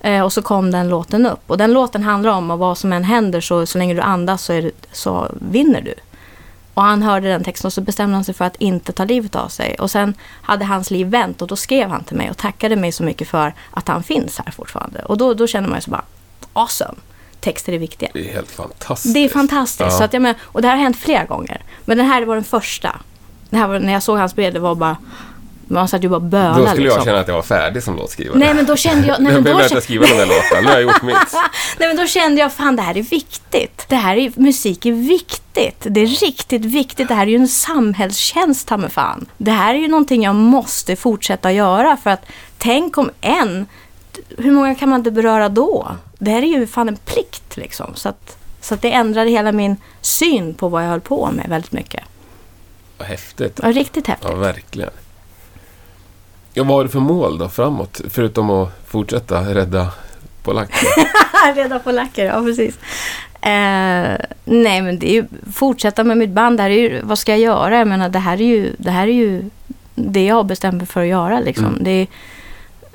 Eh, och så kom den låten upp. Och den låten handlar om att vad som än händer så, så länge du andas så, det, så vinner du. Och han hörde den texten och så bestämde han sig för att inte ta livet av sig. Och sen hade hans liv vänt och då skrev han till mig och tackade mig så mycket för att han finns här fortfarande. Och då, då känner man ju så bara, awesome. Texter är viktiga. Det är helt fantastiskt. Det är fantastiskt. Ja. Så att jag men, och det här har hänt flera gånger. Men den här var den första. Det här var, när jag såg hans brev, det var bara... Man satt ju bara och bölade. Då skulle jag liksom. känna att jag var färdig som låtskrivare. Nej men då kände jag... Nej, jag men då, behöver inte kände, skriva den där låten, nu har jag gjort mitt. nej men då kände jag, fan det här är viktigt. Det här är, musik är viktigt. Det är riktigt viktigt. Det här är ju en samhällstjänst, ta mig fan. Det här är ju någonting jag måste fortsätta göra för att tänk om en... Hur många kan man inte beröra då? Det här är ju fan en plikt liksom. Så att, så att det ändrade hela min syn på vad jag höll på med väldigt mycket. Vad häftigt. Var riktigt häftigt. Ja, verkligen. Ja, vad har du för mål då framåt? Förutom att fortsätta rädda polacker. Reda på lacker, ja precis. Eh, nej men det är ju fortsätta med mitt band. Det här är ju, vad ska jag göra? Jag menar det här är ju det, här är ju det jag har bestämt mig för att göra. Liksom. Mm. Det, är-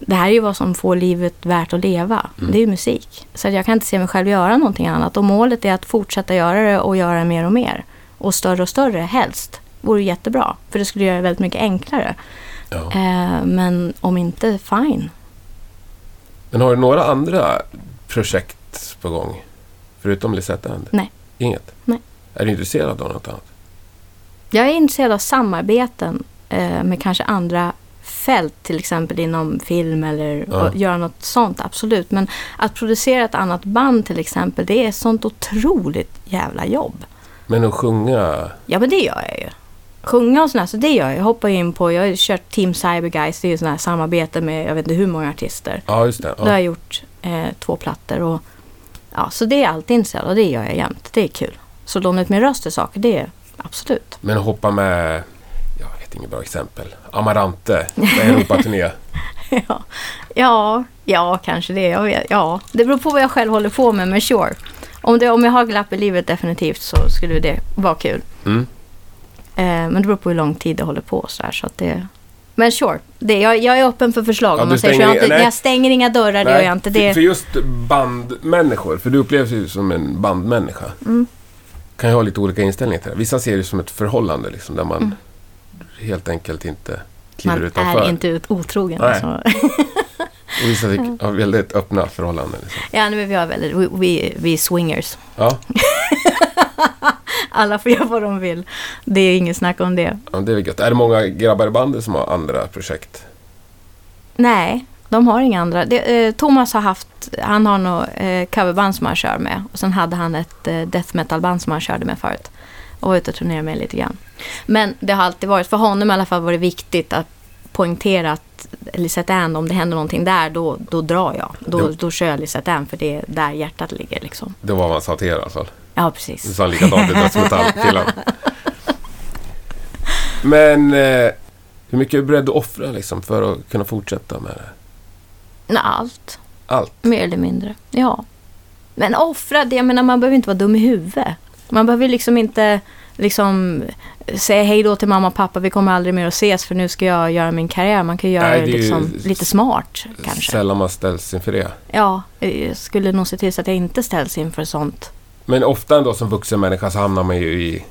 det här är ju vad som får livet värt att leva. Mm. Det är ju musik. Så jag kan inte se mig själv göra någonting annat. Och målet är att fortsätta göra det och göra det mer och mer. Och större och större helst. Vore jättebra. För det skulle göra det väldigt mycket enklare. Ja. Eh, men om inte, fine. Men har du några andra projekt på gång? Förutom Lisette End? Nej. Inget? Nej. Är du intresserad av något annat? Jag är intresserad av samarbeten eh, med kanske andra fält, till exempel inom film eller Ja. och göra något sånt, absolut. Men att producera ett annat band till exempel, det är sånt otroligt jävla jobb. Men att sjunga... Ja, men det gör jag ju. Sjunga och sådär, så det gör jag. Jag hoppar in på, jag har kört Team Cyberguys, det är ju sådana här samarbete med jag vet inte hur många artister. Ja, just det. Då har Ja. jag gjort eh, två plattor och ja, så det är alltid intresserad och det gör jag jämt. Det är kul. Så låna ut min röst till saker, det är absolut. Men att hoppa med... Jag inget bra exempel. Amarante, Europaturné. ja. ja, ja, kanske det. Jag vet, ja, det beror på vad jag själv håller på med, men sure. Om, det, om jag har glapp i livet definitivt så skulle det vara kul. Mm. Eh, men det beror på hur lång tid det håller på så här, så att det... Men sure, det, jag, jag är öppen för förslag. Ja, om man säger så. stänger- Jag, har inte, jag stänger inga dörrar, det gör jag inte. för, Det, för just bandmänniskor, för du upplevs ju som en bandmänniska. Mm. Kan ju ha lite olika inställningar till det. Vissa ser det som ett förhållande liksom, där man Mm. Helt enkelt inte kliver man utanför. är inte otrogen. Alltså. Och vissa tycker- har väldigt öppna förhållanden. Liksom. Ja, men vi har väldigt, vi, vi, vi är swingers. Ja, Alla får göra vad de vill. Det är inget snack om det. ja, det är gött. Är det många grabbar i bandet som har andra projekt? Nej, de har inga andra. Det, eh, Thomas har haft, han har nog eh, coverband som han kör med. Och sen hade han ett eh, death metal-band som han körde med förut. Och var ute och turnerade med lite grann. Men det har alltid varit, för honom i alla fall var det viktigt att poängtera att Lisette Ann, om det händer någonting där, då, då drar jag. Då, Jo. då kör jag Lisette Ann, för det är där hjärtat ligger liksom. Det var vad han sa till er i alla fall. Ja, Du precis. sa likadant i dödsmetallkillen. Men eh, hur mycket är du beredd att offra liksom, för att kunna fortsätta med det? Nej, Allt. Allt? Mer eller mindre, ja. Men offra det, jag menar man behöver inte vara dum i huvudet. Man behöver liksom inte liksom säga hej då till mamma och pappa, vi kommer aldrig mer att ses för nu ska jag göra min karriär. Man kan ju göra Nej, det ju liksom lite smart kanske. Sällan man ställs inför det. Ja, jag skulle nog se till så att jag inte ställs inför sånt. Men ofta ändå som vuxen människa så hamnar man ju i eh,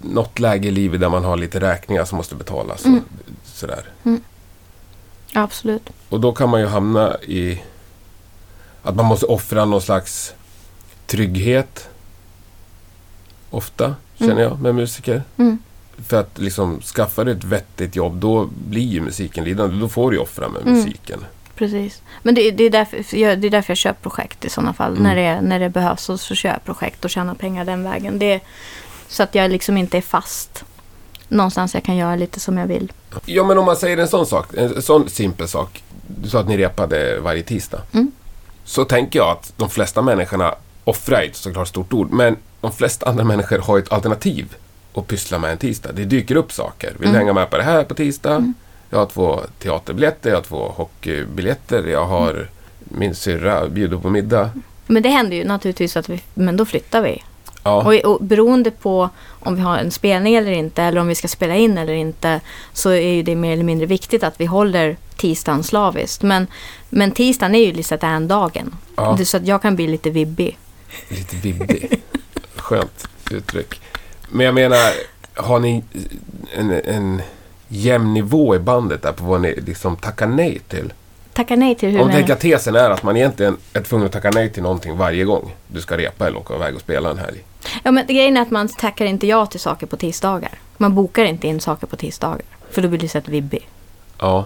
något läge i livet där man har lite räkningar som måste betalas. Och Mm. sådär. Ja, absolut. Och då kan man ju hamna i att man måste offra någon slags trygghet. Ofta, känner Mm. jag, med musiker. Mm. För att liksom skaffa dig ett vettigt jobb, då blir ju musiken lidande. Då får du ju offra med Mm. musiken. Precis. Men det, det, är därför, jag, det är därför jag kör projekt i sådana fall. Mm. När, det, när det behövs så, så kör jag projekt och tjänar pengar den vägen. Det, så att jag liksom inte är fast någonstans. Jag kan göra lite som jag vill. Ja, men om man säger en sån sak, en sån simpel sak. Du sa att ni repade varje tisdag. Mm. Så tänker jag att de flesta människorna offrar är ett såklart stort ord, men de flesta andra människor har ett alternativ att pyssla med en tisdag. Det dyker upp saker. Vill du Mm. hänga med på det här på tisdag? Jag har två teaterbiljetter, jag har två hockeybiljetter, jag har min syrra bjuder på middag. Men det händer ju naturligtvis att vi, men då flyttar vi. Ja, Och, och beroende på om vi har en spelning eller inte eller om vi ska spela in eller inte så är ju det mer eller mindre viktigt att vi håller tisdagen slaviskt. Men, men tisdagen är ju Lisette Ann-dagen. ja Så att jag kan bli lite vibbig. Lite vibbig. Skönt uttryck. Men jag menar, har ni en, en jämn nivå i bandet där på vad ni liksom tackar nej till? Tacka nej till hur Om att tesen är att man egentligen är tvungen att tacka nej till någonting varje gång du ska repa eller åka iväg och spela en helg. Ja, men grejen är att man tackar inte ja till saker på tisdagar. Man bokar inte in saker på tisdagar. För då blir det så att vibbig. Ja,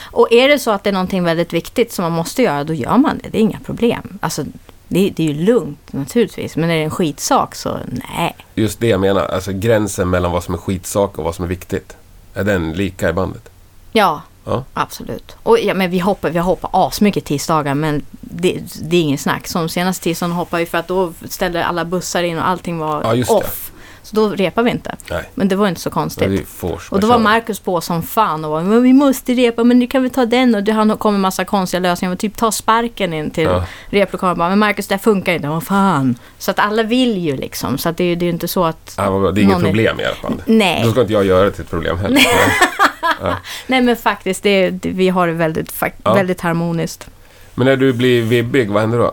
Och är det så att det är någonting väldigt viktigt som man måste göra, då gör man det. Det är inga problem. Alltså, det, det är ju lugnt naturligtvis. Men är det en skitsak så nej. just det jag menar. Alltså gränsen mellan vad som är skitsak och vad som är viktigt. Är den lika i bandet? Ja, Ja. absolut. Och ja, men vi hoppar, vi hoppar asmycket tisdagar men det, det är ingen snack. Som senaste tisdagen hoppade vi för att då ställde alla bussar in och allting var Ja, off. Så då repar vi inte. Nej, Men det var inte så konstigt. fors. Och då var Marcus på som fan och var men vi måste repa, men nu kan vi ta den och han kom med massa konstiga lösningar. Typ ta sparken in till Ja. replokalen och bara, men Marcus det här funkar inte, vad fan. Så att alla vill ju liksom, så att det, är ju- inte så att... Ja, det är inget är- problem i alla fall. Nej. Då ska inte jag göra det till ett problem heller. Nej. Nej men faktiskt, det, det, vi har det väldigt, fak- Ja. väldigt harmoniskt. Men när du blir vibbig, vad händer då?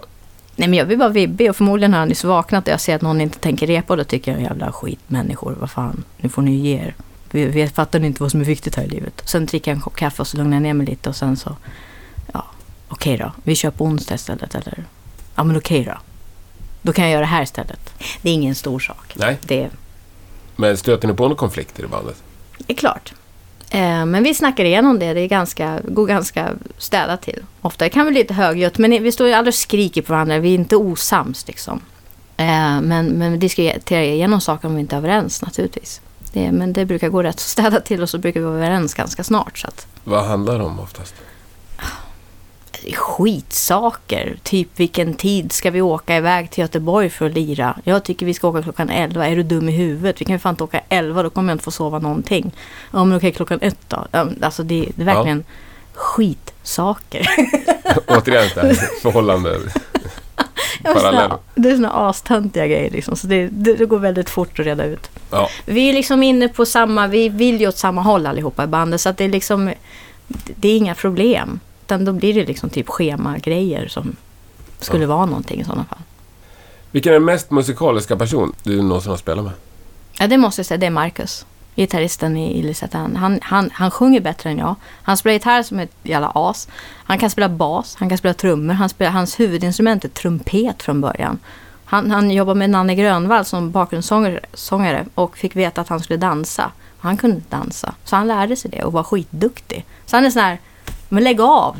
Nej men jag blir bara vibbig och förmodligen har jag nyss vaknat och jag ser att någon inte tänker repa och då tycker jag jävla skitmänniskor, vad fan, nu får ni ge er. Vi, vi fattar ni inte vad som är viktigt här i livet. Sen dricker jag en kopp kaffe och så lugnar jag ner mig lite och sen så, ja, okej då, vi kör på onsdag istället eller, ja men okej då. Då kan jag göra det här istället. Det är ingen stor sak. Nej, Det men stöter ni på några konflikter i bandet? är klart. Eh, men vi snackar igenom det. Det är ganska, går ganska städat till. Ofta kan vi bli lite högljutt, men vi står ju aldrig och skriker på varandra. Vi är inte osams liksom. Eh, men, men vi diskuterar igenom saker om vi inte är överens naturligtvis. Det, men det brukar gå rätt så städat till och så brukar vi vara överens ganska snart. Så att, Vad handlar det om oftast? Skitsaker. Typ vilken tid ska vi åka iväg till Göteborg för att lira? Jag tycker vi ska åka klockan 11. Är du dum i huvudet? Vi kan ju fan inte åka 11, då kommer jag inte få sova någonting. Ja men okej, klockan ett då. Ja, Alltså det, det är verkligen skitsaker. Återigen det här förhållande. Ja, men Parallell. såna- Det är såna astöntiga grejer liksom. Så det, det, det går väldigt fort att reda ut. Ja, Vi är liksom inne på samma, vi vill ju åt samma håll allihopa i bandet. Så att det är liksom, det är inga problem. Utan då blir det liksom typ schemagrejer som skulle vara någonting i sådana fall. vilken är den mest musikaliska person du någonsin har spelat med? Ja, det måste jag säga. Det är Marcus. Gitarristen i, Lisette Ann. Han, han, han sjunger bättre än jag. Han spelar gitarr som ett jävla as. Han kan spela bas, han kan spela trummor. Han spelar, hans huvudinstrument är trumpet från början. Han, han jobbar med Nanne Grönvall som bakgrundssångare sångare och fick veta att han skulle dansa. Han kunde dansa. Så han lärde sig det och var skitduktig. Så han är sån här, men lägg av!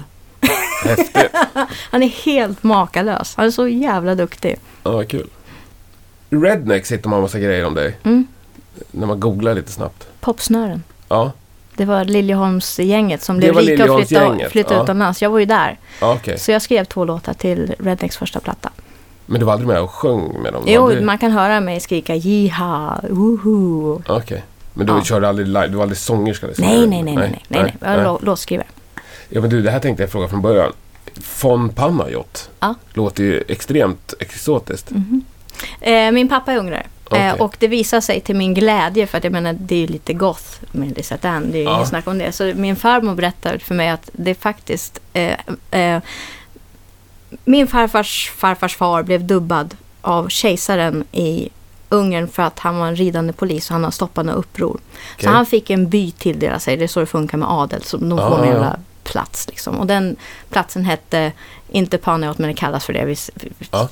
Häftigt. Han är helt makalös. Han är så jävla duktig. Ja, vad kul. Rednex hittar man massa grejer om dig. Mm. När man googlar lite snabbt. Popsnören. Ja, Det var Liljeholmsgänget som Det blev rika och flyttade, flyttade ja. utomlands. Jag var ju där. ja okej. Så jag skrev två låtar till Rednecks första platta. Men du var aldrig med och sjöng med dem? Jo, Aldrig- man kan höra mig skrika jiha, woho. Okej. Men du Ja. körde aldrig live? Du var aldrig sångerska? så? Nej, nej, nej, nej, nej, nej, nej. Jag är lå- låtskrivare. Ja, men du, det här tänkte jag fråga från början. Von Panayot Ja. låter ju extremt exotiskt. Eh, min pappa är ungrare. Eh, och det visar sig till min glädje, för att jag menar det är ju lite goth med Lisette Ann, det är ju Ja. inget snack om det. Så min farmor berättar för mig att det faktiskt... Eh, eh, min farfars farfars far blev dubbad av kejsaren i Ungern för att han var en ridande polis och han har stoppat några uppror. Okej. Så han fick en by tilldelad sig, det är så det funkar med adel, så de får en ja, jävla plats liksom. Och den platsen hette, inte Panayot men det kallas för det. Vi, Ja.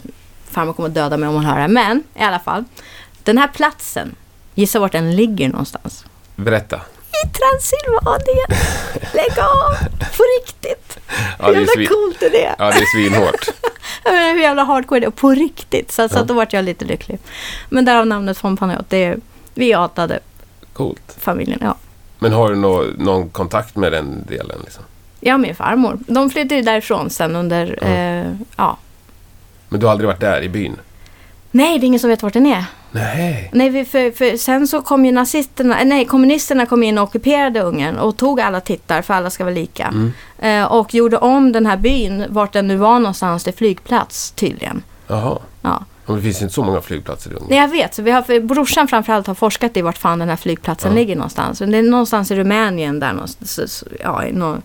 Farmor kommer att döda mig om hon hör det. Men i alla fall, den här platsen, gissa vart den ligger någonstans? Berätta. I Transylvanien! Lägg av! På riktigt! Ja, Hur det är jävla svin- coolt är det? Ja, det är svinhårt. Jag menar, hur jävla hardcore är det? På riktigt! Så, så att då vart jag lite lycklig. Men därav namnet från Panayot. Det är, vi atade Coolt. familjen, ja. Men har du nå, någon kontakt med den delen? Liksom? Och min farmor. De flyttade ju därifrån sen under, Ja. eh, ja. Men du har aldrig varit där i byn? Nej, det är ingen som vet vart den är. Nej. Nej, för, för sen så kom ju nazisterna, eh, nej, kommunisterna kom in och ockuperade Ungern och tog alla tittar för alla ska vara lika. Mm. Eh, och gjorde om den här byn, vart den nu var någonstans, till flygplats tydligen. Jaha. Ja. Men det finns inte så många flygplatser i Ungern. Nej, jag vet. Så vi har, för brorsan framförallt har forskat i vart fan den här flygplatsen Ja. ligger någonstans. Men det är någonstans i Rumänien där någonstans. Ja, i nå-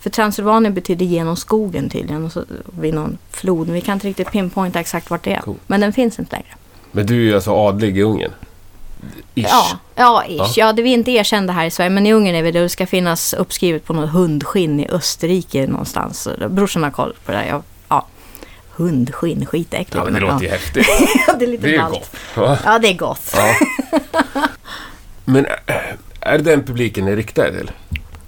för Transylvanien betyder genom skogen tydligen. Och så vid någon flod. Men vi kan inte riktigt pinpointa exakt vart det är. Cool. Men den finns inte längre. Men du är ju alltså adlig i Ungern? Ish. Ja, ja, ish. Ja. ja. det är vi inte erkända här i Sverige. Men i Ungern är vi det. Det ska finnas uppskrivet på något hundskinn i Österrike någonstans. Brorsan har koll på det där. Jag, ja. Hundskinn, skitäckligt. Ja, men det låter ju häftigt. ja, det är lite Det är gott. va? Ja, det är gott. Ja. Men äh, är det den publiken ni riktar er till?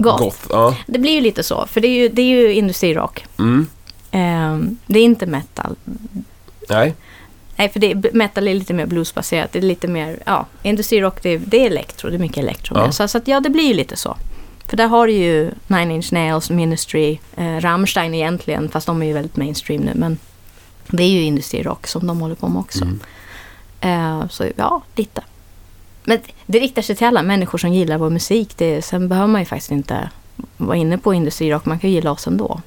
Gott. Ja. Det blir ju lite så, för det är ju, det är ju industrirock. Mm. Ehm, det är inte metal. Nej. Nej, för det är, metal är lite mer bluesbaserat. Det är lite mer, ja, industrirock det är, det är elektro. Det är mycket elektro. Ja. Så, så att ja, det blir ju lite så. För där har du ju Nine Inch Nails, Ministry, eh, Rammstein egentligen, fast de är ju väldigt mainstream nu. Men det är ju industrirock som de håller på med också. Mm. Eh, så ja, lite. Men det riktar sig till alla människor som gillar vår musik. Det, sen behöver man ju faktiskt inte vara inne på industrirock. Man kan ju gilla oss ändå.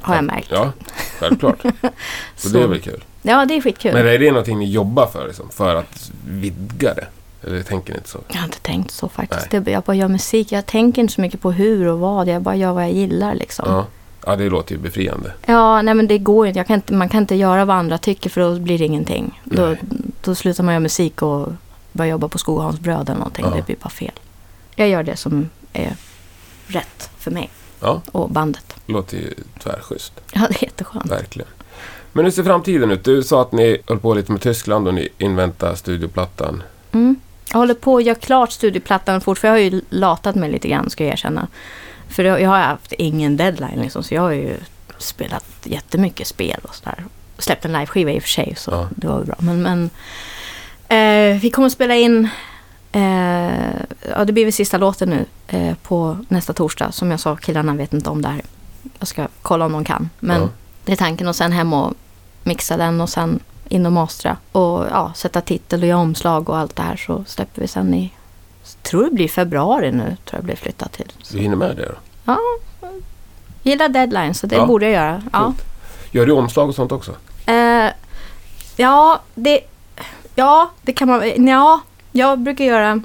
Har jag märkt. Ja, självklart. Så det är väl kul. Ja, det är skitkul. Men är det någonting ni jobbar för, liksom, för att vidga det? Eller tänker ni inte så? Jag har inte tänkt så faktiskt. Det, jag bara gör musik. Jag tänker inte så mycket på hur och vad. Jag bara gör vad jag gillar liksom. Ja, Ja. ja, det låter ju befriande. nej men det går kan inte. Man kan inte göra vad andra tycker för då blir det ingenting. Då, Nej. då slutar man göra musik och börjar jobba på Skogaholms bröd eller någonting. Ja. Det blir bara fel. Jag gör det som är rätt för mig Ja, och bandet. låter ju tvärschysst. Ja, det är jätteskönt. Verkligen. Men hur ser framtiden ut? Du sa att ni höll på lite med Tyskland och ni inväntar studioplattan. Mm. Jag håller på att göra klart studieplattan fort, för jag har ju latat mig lite grann, ska jag erkänna. För jag jag har haft ingen deadline liksom, så jag har ju spelat jättemycket spel och sådär. Släppt en liveskiva i och för sig, så Ja. det var ju bra. Men, men eh, vi kommer att spela in, eh, ja det blir väl sista låten nu, eh, på nästa torsdag. Som jag sa, killarna vet inte om det här. Jag ska kolla om de kan. Men Ja. det är tanken och sen hem och mixa den och sen in och mastra. Och ja, sätta titel och göra omslag och allt det här så släpper vi sen i, tror det blir februari nu, tror jag blir flyttat till. Du hinner med det då? Ja, gillar deadline så det Ja. borde jag göra. Ja. Gör du omslag och sånt också? Eh, ja, det, ja, det kan man, ja, jag brukar göra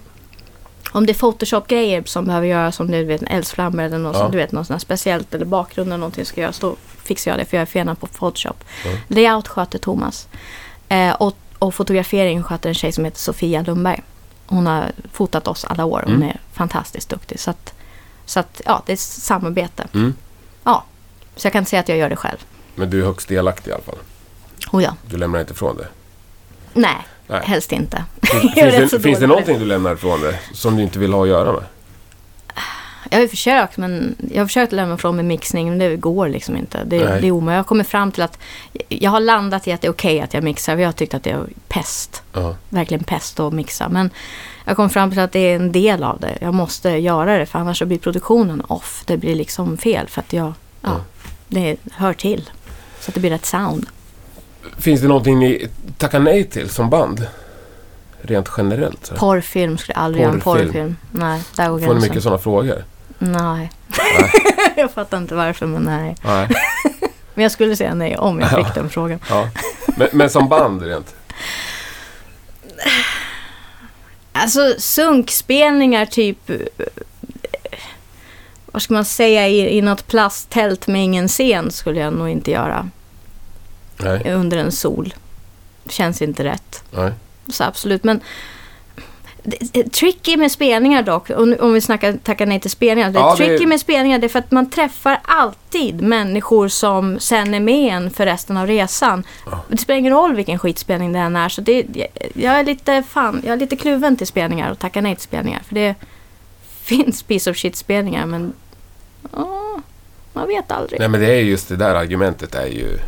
om det är Photoshop-grejer som behöver göras, som du vet en eldsflammor eller något, Ja. som, du vet, något sånt speciellt eller bakgrund eller någonting ska göras, då fixar jag det för jag är fena på Photoshop. Ja. Layout sköter Thomas. Eh, och, och fotografering sköter en tjej som heter Sofia Lundberg. Hon har fotat oss alla år. Hon Mm. är fantastiskt duktig. Så att, så att, ja, det är samarbete. Mm. Ja, så jag kan inte säga att jag gör det själv. Men du är högst delaktig i alla fall. Oh ja. Du lämnar inte ifrån det. Nej, Nej. helst inte. Finns, finns, det, finns det någonting du lämnar ifrån dig som du inte vill ha att göra med? Jag har ju försökt, men jag har försökt lämna ifrån mig mixning, men det går liksom inte. Det, Nej. det är omöjligt. Jag har kommit fram till att jag har landat i att det är okej att jag mixar. Jag har tyckt att det är pest. Ja. Verkligen pest att mixa. Men jag kom fram till att det är en del av det. Jag måste göra det, för annars så blir produktionen off. Det blir liksom fel, för att jag, ja, Ja. det hör till. Så att det blir rätt sound. Finns det någonting ni tackar nej till som band? Rent generellt? Så. Porrfilm skulle jag aldrig göra en Porrfilm. Nej, där går Får ni gränsen. mycket sådana frågor? Nej. Nej. jag fattar inte varför, men nej. Nej. Men jag skulle säga nej om jag fick den frågan. Ja. Men, men som band rent? Alltså sunkspelningar typ... eh, Vad ska man säga? I, i något plasttält med ingen scen skulle jag nog inte göra. Nej. Under en sol. Känns inte rätt. Nej. Så absolut, men... det- Tricky med spelningar dock, om vi snackar tacka nej till spelningar. Ja, det- tricky med spelningar det är för att man träffar alltid människor som sen är med en för resten av resan. Ja. Det spelar ingen roll vilken skitspelning det än är. Så det, jag, är lite, fan, jag är lite kluven till spelningar och tackar nej till spelningar. För det finns piece of shit-spelningar men... åh, man vet aldrig. Nej men det är just det där argumentet är ju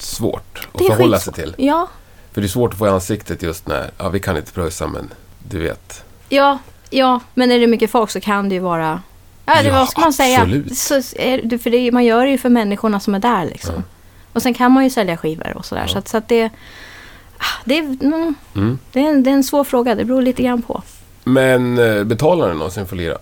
svårt att förhålla sig till. Ja, För det är svårt att få i ansiktet just när, ja vi kan inte pröjsa men du vet. Ja, ja, men är det mycket folk så kan det ju vara... Ja, det, Ja, vad ska man säga? absolut. Så är, för det, man gör det ju för människorna som är där liksom. Ja. Och sen kan man ju sälja skivor och sådär. Ja. Så, att, så att det... ah, Det mm, Mm. det, är en, det är en svår fråga, det beror lite grann på. Men eh, betalar du någonsin för lira?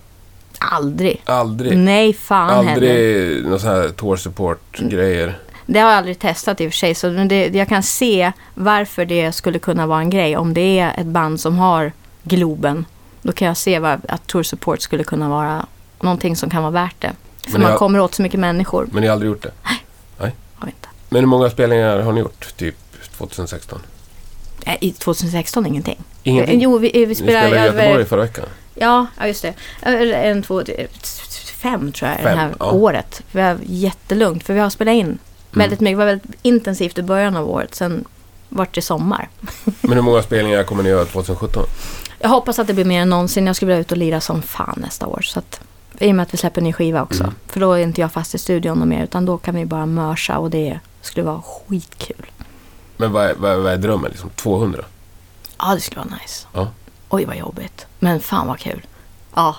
Aldrig. Aldrig. Nej, fan heller. Aldrig någon sån här tour support grejer. Det har jag aldrig testat i och för sig. Så det, jag kan se varför det skulle kunna vara en grej. Om det är ett band som har Globen. Då kan jag se var, att Tour Support skulle kunna vara någonting som kan vara värt det. För Men man jag- kommer åt så mycket människor. Men ni har aldrig gjort det? Har vi inte. Men hur många spelningar har ni gjort? Typ 2016? Nej, I 2016 ingenting. Ingenting? Jo, vi, vi Ni spelar spelade i. Göteborg förra veckan. Ja, just det. En, två, fem tror jag, det Fem, här ja. året. Vi har jättelugnt, för vi har spelat in väldigt mycket. Det var väldigt intensivt i början av året. Sen vart det sommar. Men hur många spelningar kommer ni göra 2017? Jag hoppas att det blir mer än någonsin. Jag skulle vilja ut och lira som fan nästa år. Så att, I och med att vi släpper ny skiva också. Mm. För då är inte jag fast i studion och mer. Utan då kan vi bara mörsa och det skulle vara skitkul. Men vad är, vad är, vad är drömmen liksom? 200? Ja, det skulle vara nice. Ja. Oj, vad jobbigt. Men fan vad kul. Ja,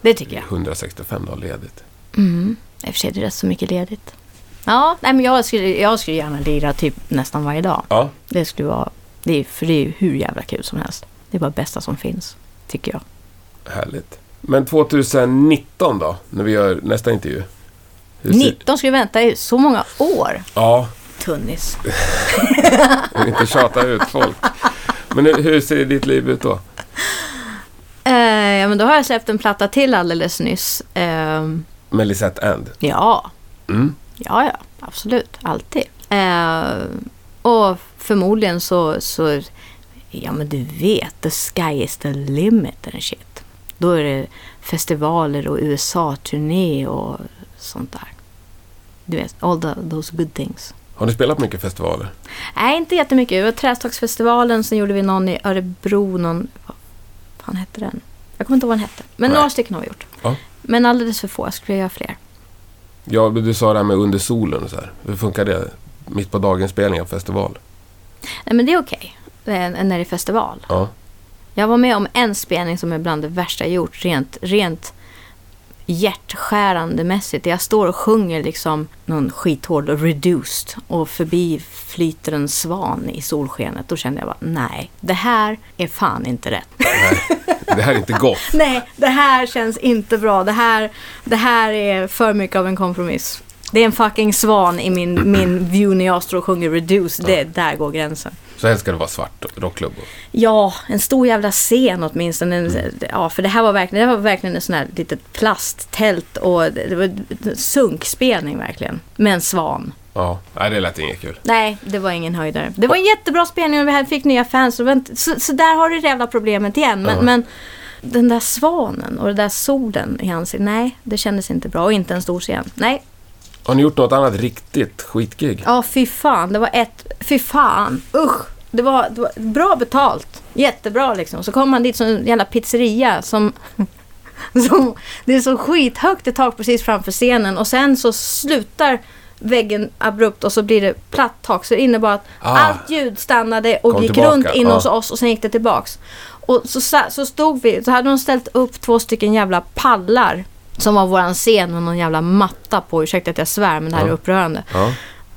det tycker jag. 165 dagar ledigt. Mm. I och för sig är det rätt så mycket ledigt. Ja, nej, men jag skulle, jag skulle gärna lira typ nästan varje dag. Ja. Det skulle vara... Det är, för det är ju hur jävla kul som helst. Det är bara det bästa som finns, tycker jag. Härligt. Men 2019 då? När vi gör nästa intervju? Hur ser- 19 ska vi vänta i så många år. Ja, Tunnis. inte tjata ut folk. Men hur, hur ser ditt liv ut då? Eh, ja, men då har jag släppt en platta till alldeles nyss. Ehm, Med Lisette And? ja, Mm. Ja, ja, absolut. Alltid. Eh, och förmodligen så, så, ja men du vet, the sky is the limit and shit. Då är det festivaler och USA-turné och sånt där. Du vet, all the, those good things. Har du spelat mycket festivaler? Nej, inte jättemycket. Det var Trästocksfestivalen, sen gjorde vi någon i Örebro, någon fan hette den? Jag kommer inte ihåg vad den hette. Men Nej. några stycken har vi gjort. Ja. Men alldeles för få. Jag skulle vilja göra fler. Ja, du sa det här med under solen och så här. Hur funkar det? Mitt på dagen spelning av festival? Nej, men det är okej. Okay. När det är festival. Ja. Jag var med om en spelning som är bland det värsta jag gjort. Rent, rent hjärtskärande mässigt. Jag står och sjunger liksom någon skithård och reduced. Och förbi flyter en svan i solskenet. Då kände jag bara, nej, det här är fan inte rätt. Nej, det här är inte gott. nej, det här känns inte bra. Det här, det här är för mycket av en kompromiss. Det är en fucking svan i min, min view när jag står och sjunger reduced. Det, där går gränsen. Så helst ska det vara svart rockklubb. Ja, en stor jävla scen åtminstone. En, Ja, för det här var verkligen, det var verkligen en sån här litet plasttält och det var sunkspelning verkligen. Med en svan. Ja, nej, det lät inget kul. Nej, det var ingen höjdare. Det var en jättebra spelning och vi fick nya fans. Så, så där har du det jävla problemet igen. Men, Ja. men den där svanen och den där solen i ansiktet, nej, det kändes inte bra. Och inte en stor scen. Nej, Har ni gjort något annat riktigt skitgig? Ja, fy fan. Det var ett... Fy fan. Usch. Det var, det var bra betalt. Jättebra liksom. Så kom man dit som en jävla pizzeria som... som det är så skithögt i tak precis framför scenen och sen så slutar väggen abrupt och så blir det platt tak. Så det innebar att Ah. allt ljud stannade och Kom gick tillbaka, runt in ja. hos oss och sen gick det tillbaks. Och så, så stod vi, så hade de ställt upp två stycken jävla pallar som var våran scen med någon jävla matta på. Ursäkta att jag svär men det här Ja. är upprörande. Ja.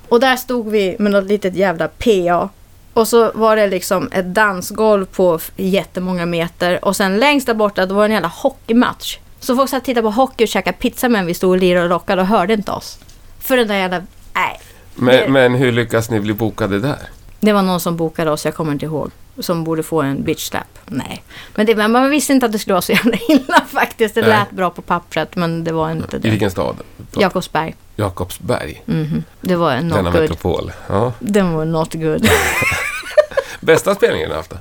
Och där stod vi med något litet jävla PA. Och så var det liksom ett dansgolv på jättemånga meter. Och sen längst där borta då var det en jävla hockeymatch. Så folk satt och tittade på hockey och käkade pizza medan vi stod och lirade och rockade och hörde inte oss. För den där jävla... Nej. Men, men hur lyckas ni bli bokade där? Det var någon som bokade oss, jag kommer inte ihåg. Som borde få en bitch slap. Nej. Men, det, men man visste inte att det skulle vara så jävla illa faktiskt. Det Nej. lät bra på pappret men det var inte I det. vilken stad? Jakobsberg. Jakobsberg. Mhm. Det var not Denna good. metropol. Ja. Den var not good. Bästa spelningen ni haft då?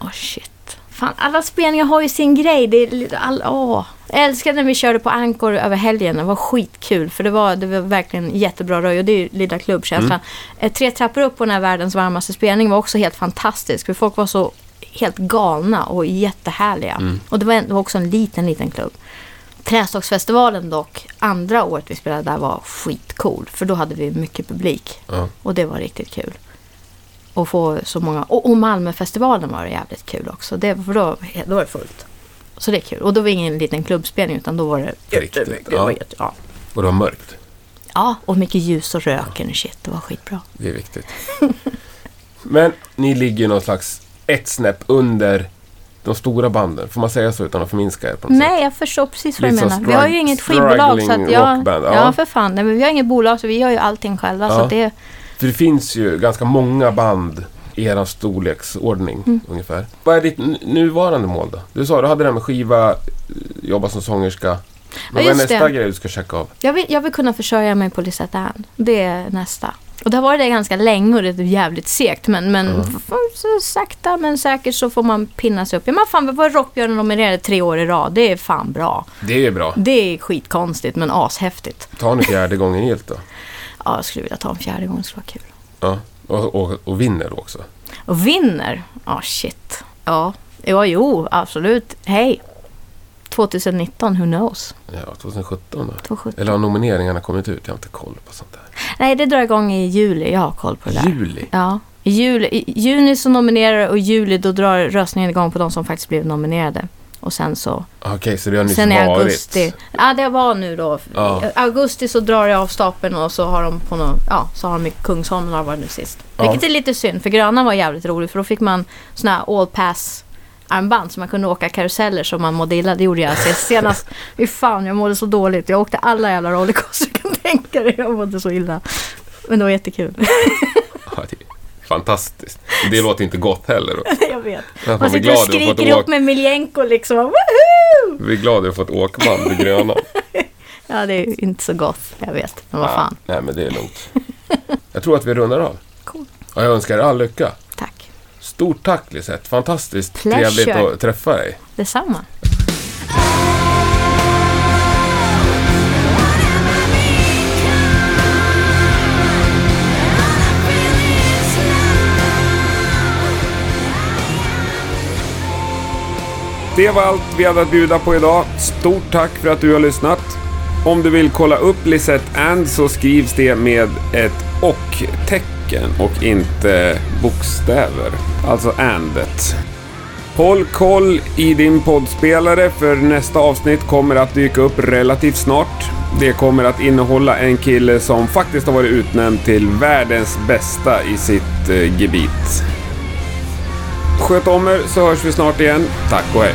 Åh shit. Fan, alla spelningar har ju sin grej. Det är, all, åh. Jag älskar när vi körde på Ankor över helgen. Det var skitkul. För det var, det var verkligen jättebra röj. Och det är ju lilla klubbkänslan. Eh, Tre trappor upp på den här världens varmaste spelning var också helt fantastisk. För folk var så helt galna och jättehärliga. Och det var, en, det var också en liten, liten klubb. Trästocksfestivalen dock, andra året vi spelade där var skitcool. För då hade vi mycket publik. Ja. Och det var riktigt kul. Och få så många... Och, och Malmöfestivalen var det jävligt kul också. Det, för då, då var det fullt. Så det är kul. Och då var det ingen liten klubbspelning utan då var det jättemycket. ja. Ja. Jätte, ja. Och det var mörkt. ja, och mycket ljus och röken och shit. Det var skitbra. Det är viktigt. Men ni ligger någon slags ett snäpp under de stora banden. Får man säga så utan att förminska er på något sätt? Nej, jag förstår precis vad du så menar. Vi har ju inget skivbolag så att jag... Ja. ja. för fan. Nej, men vi har inget bolag så vi gör ju allting själva. Så Ja. att det, För det finns ju ganska många band i er storleksordning Mm. ungefär. Vad är ditt nuvarande mål då? Du sa du hade det här med skiva, jobba som sångerska. Men vad är nästa det. grej du ska checka av? jag, vill, jag vill kunna försörja mig på Lisette Ann. Det är nästa. Och det har varit det ganska länge och det är jävligt segt. Men, men f- så sakta men säkert så får man pinna sig upp. Ja, men fan, var Rockbjörnen nominerade tre år i rad. Det är fan bra. Det är bra. Det är skitkonstigt men ashäftigt. Ta nu fjärde gången gillt då. Ja, jag skulle vilja ta en fjärde gång. Det skulle vara kul. Ja. Och, och, och vinner då också. Och vinner? Ja, shit. Ja, ja jo, absolut. Hej. 2019, who knows? Ja, 2017 då. 2017. Eller har nomineringarna kommit ut? Jag har inte koll på sånt där. Nej, det drar igång i juli. Jag har koll på det där. Juli? Ja. I, juli, I juni så nominerar och i juli då drar röstningen igång på de som faktiskt blivit nominerade. Och sen så... Okej, så det har nyss Sen varit. augusti. Ja, det var nu då. Ja. Augusti så drar det av stapeln och så har de på någon, ja, så har de i Kungsholmen har varit nu sist. Ja. Vilket är lite synd, för Gröna var jävligt roligt för då fick man såna här all pass armband så man kunde åka karuseller som man mådde illa. Det gjorde jag senast. Fy fan, jag mådde så dåligt. Jag åkte alla jävla rollercoaster du kan tänka dig. Jag mådde så illa. Men det var jättekul. Det fantastiskt. Det låter inte gott heller. Jag vet. Man Man sitter och skriker ihop med Miljenko liksom. Woohoo! Vi är glada att ha fått åkband i gröna. Ja, det är inte så gott. Jag vet. Men vad fan. Nej, men det är lugnt. Jag tror att vi rundar av. Cool. Och jag önskar er all lycka. Tack. Stort tack Lisette. Fantastiskt Pleasure. trevligt att träffa dig. Detsamma. Det var allt vi hade att bjuda på idag. Stort tack för att du har lyssnat. Om du vill kolla upp Lisette And så skrivs det med ett och-tecken och inte bokstäver. Alltså andet. Håll koll i din poddspelare för nästa avsnitt kommer att dyka upp relativt snart. Det kommer att innehålla en kille som faktiskt har varit utnämnd till världens bästa i sitt eh, gebit. Sköt om er så hörs vi snart igen. Tack och hej!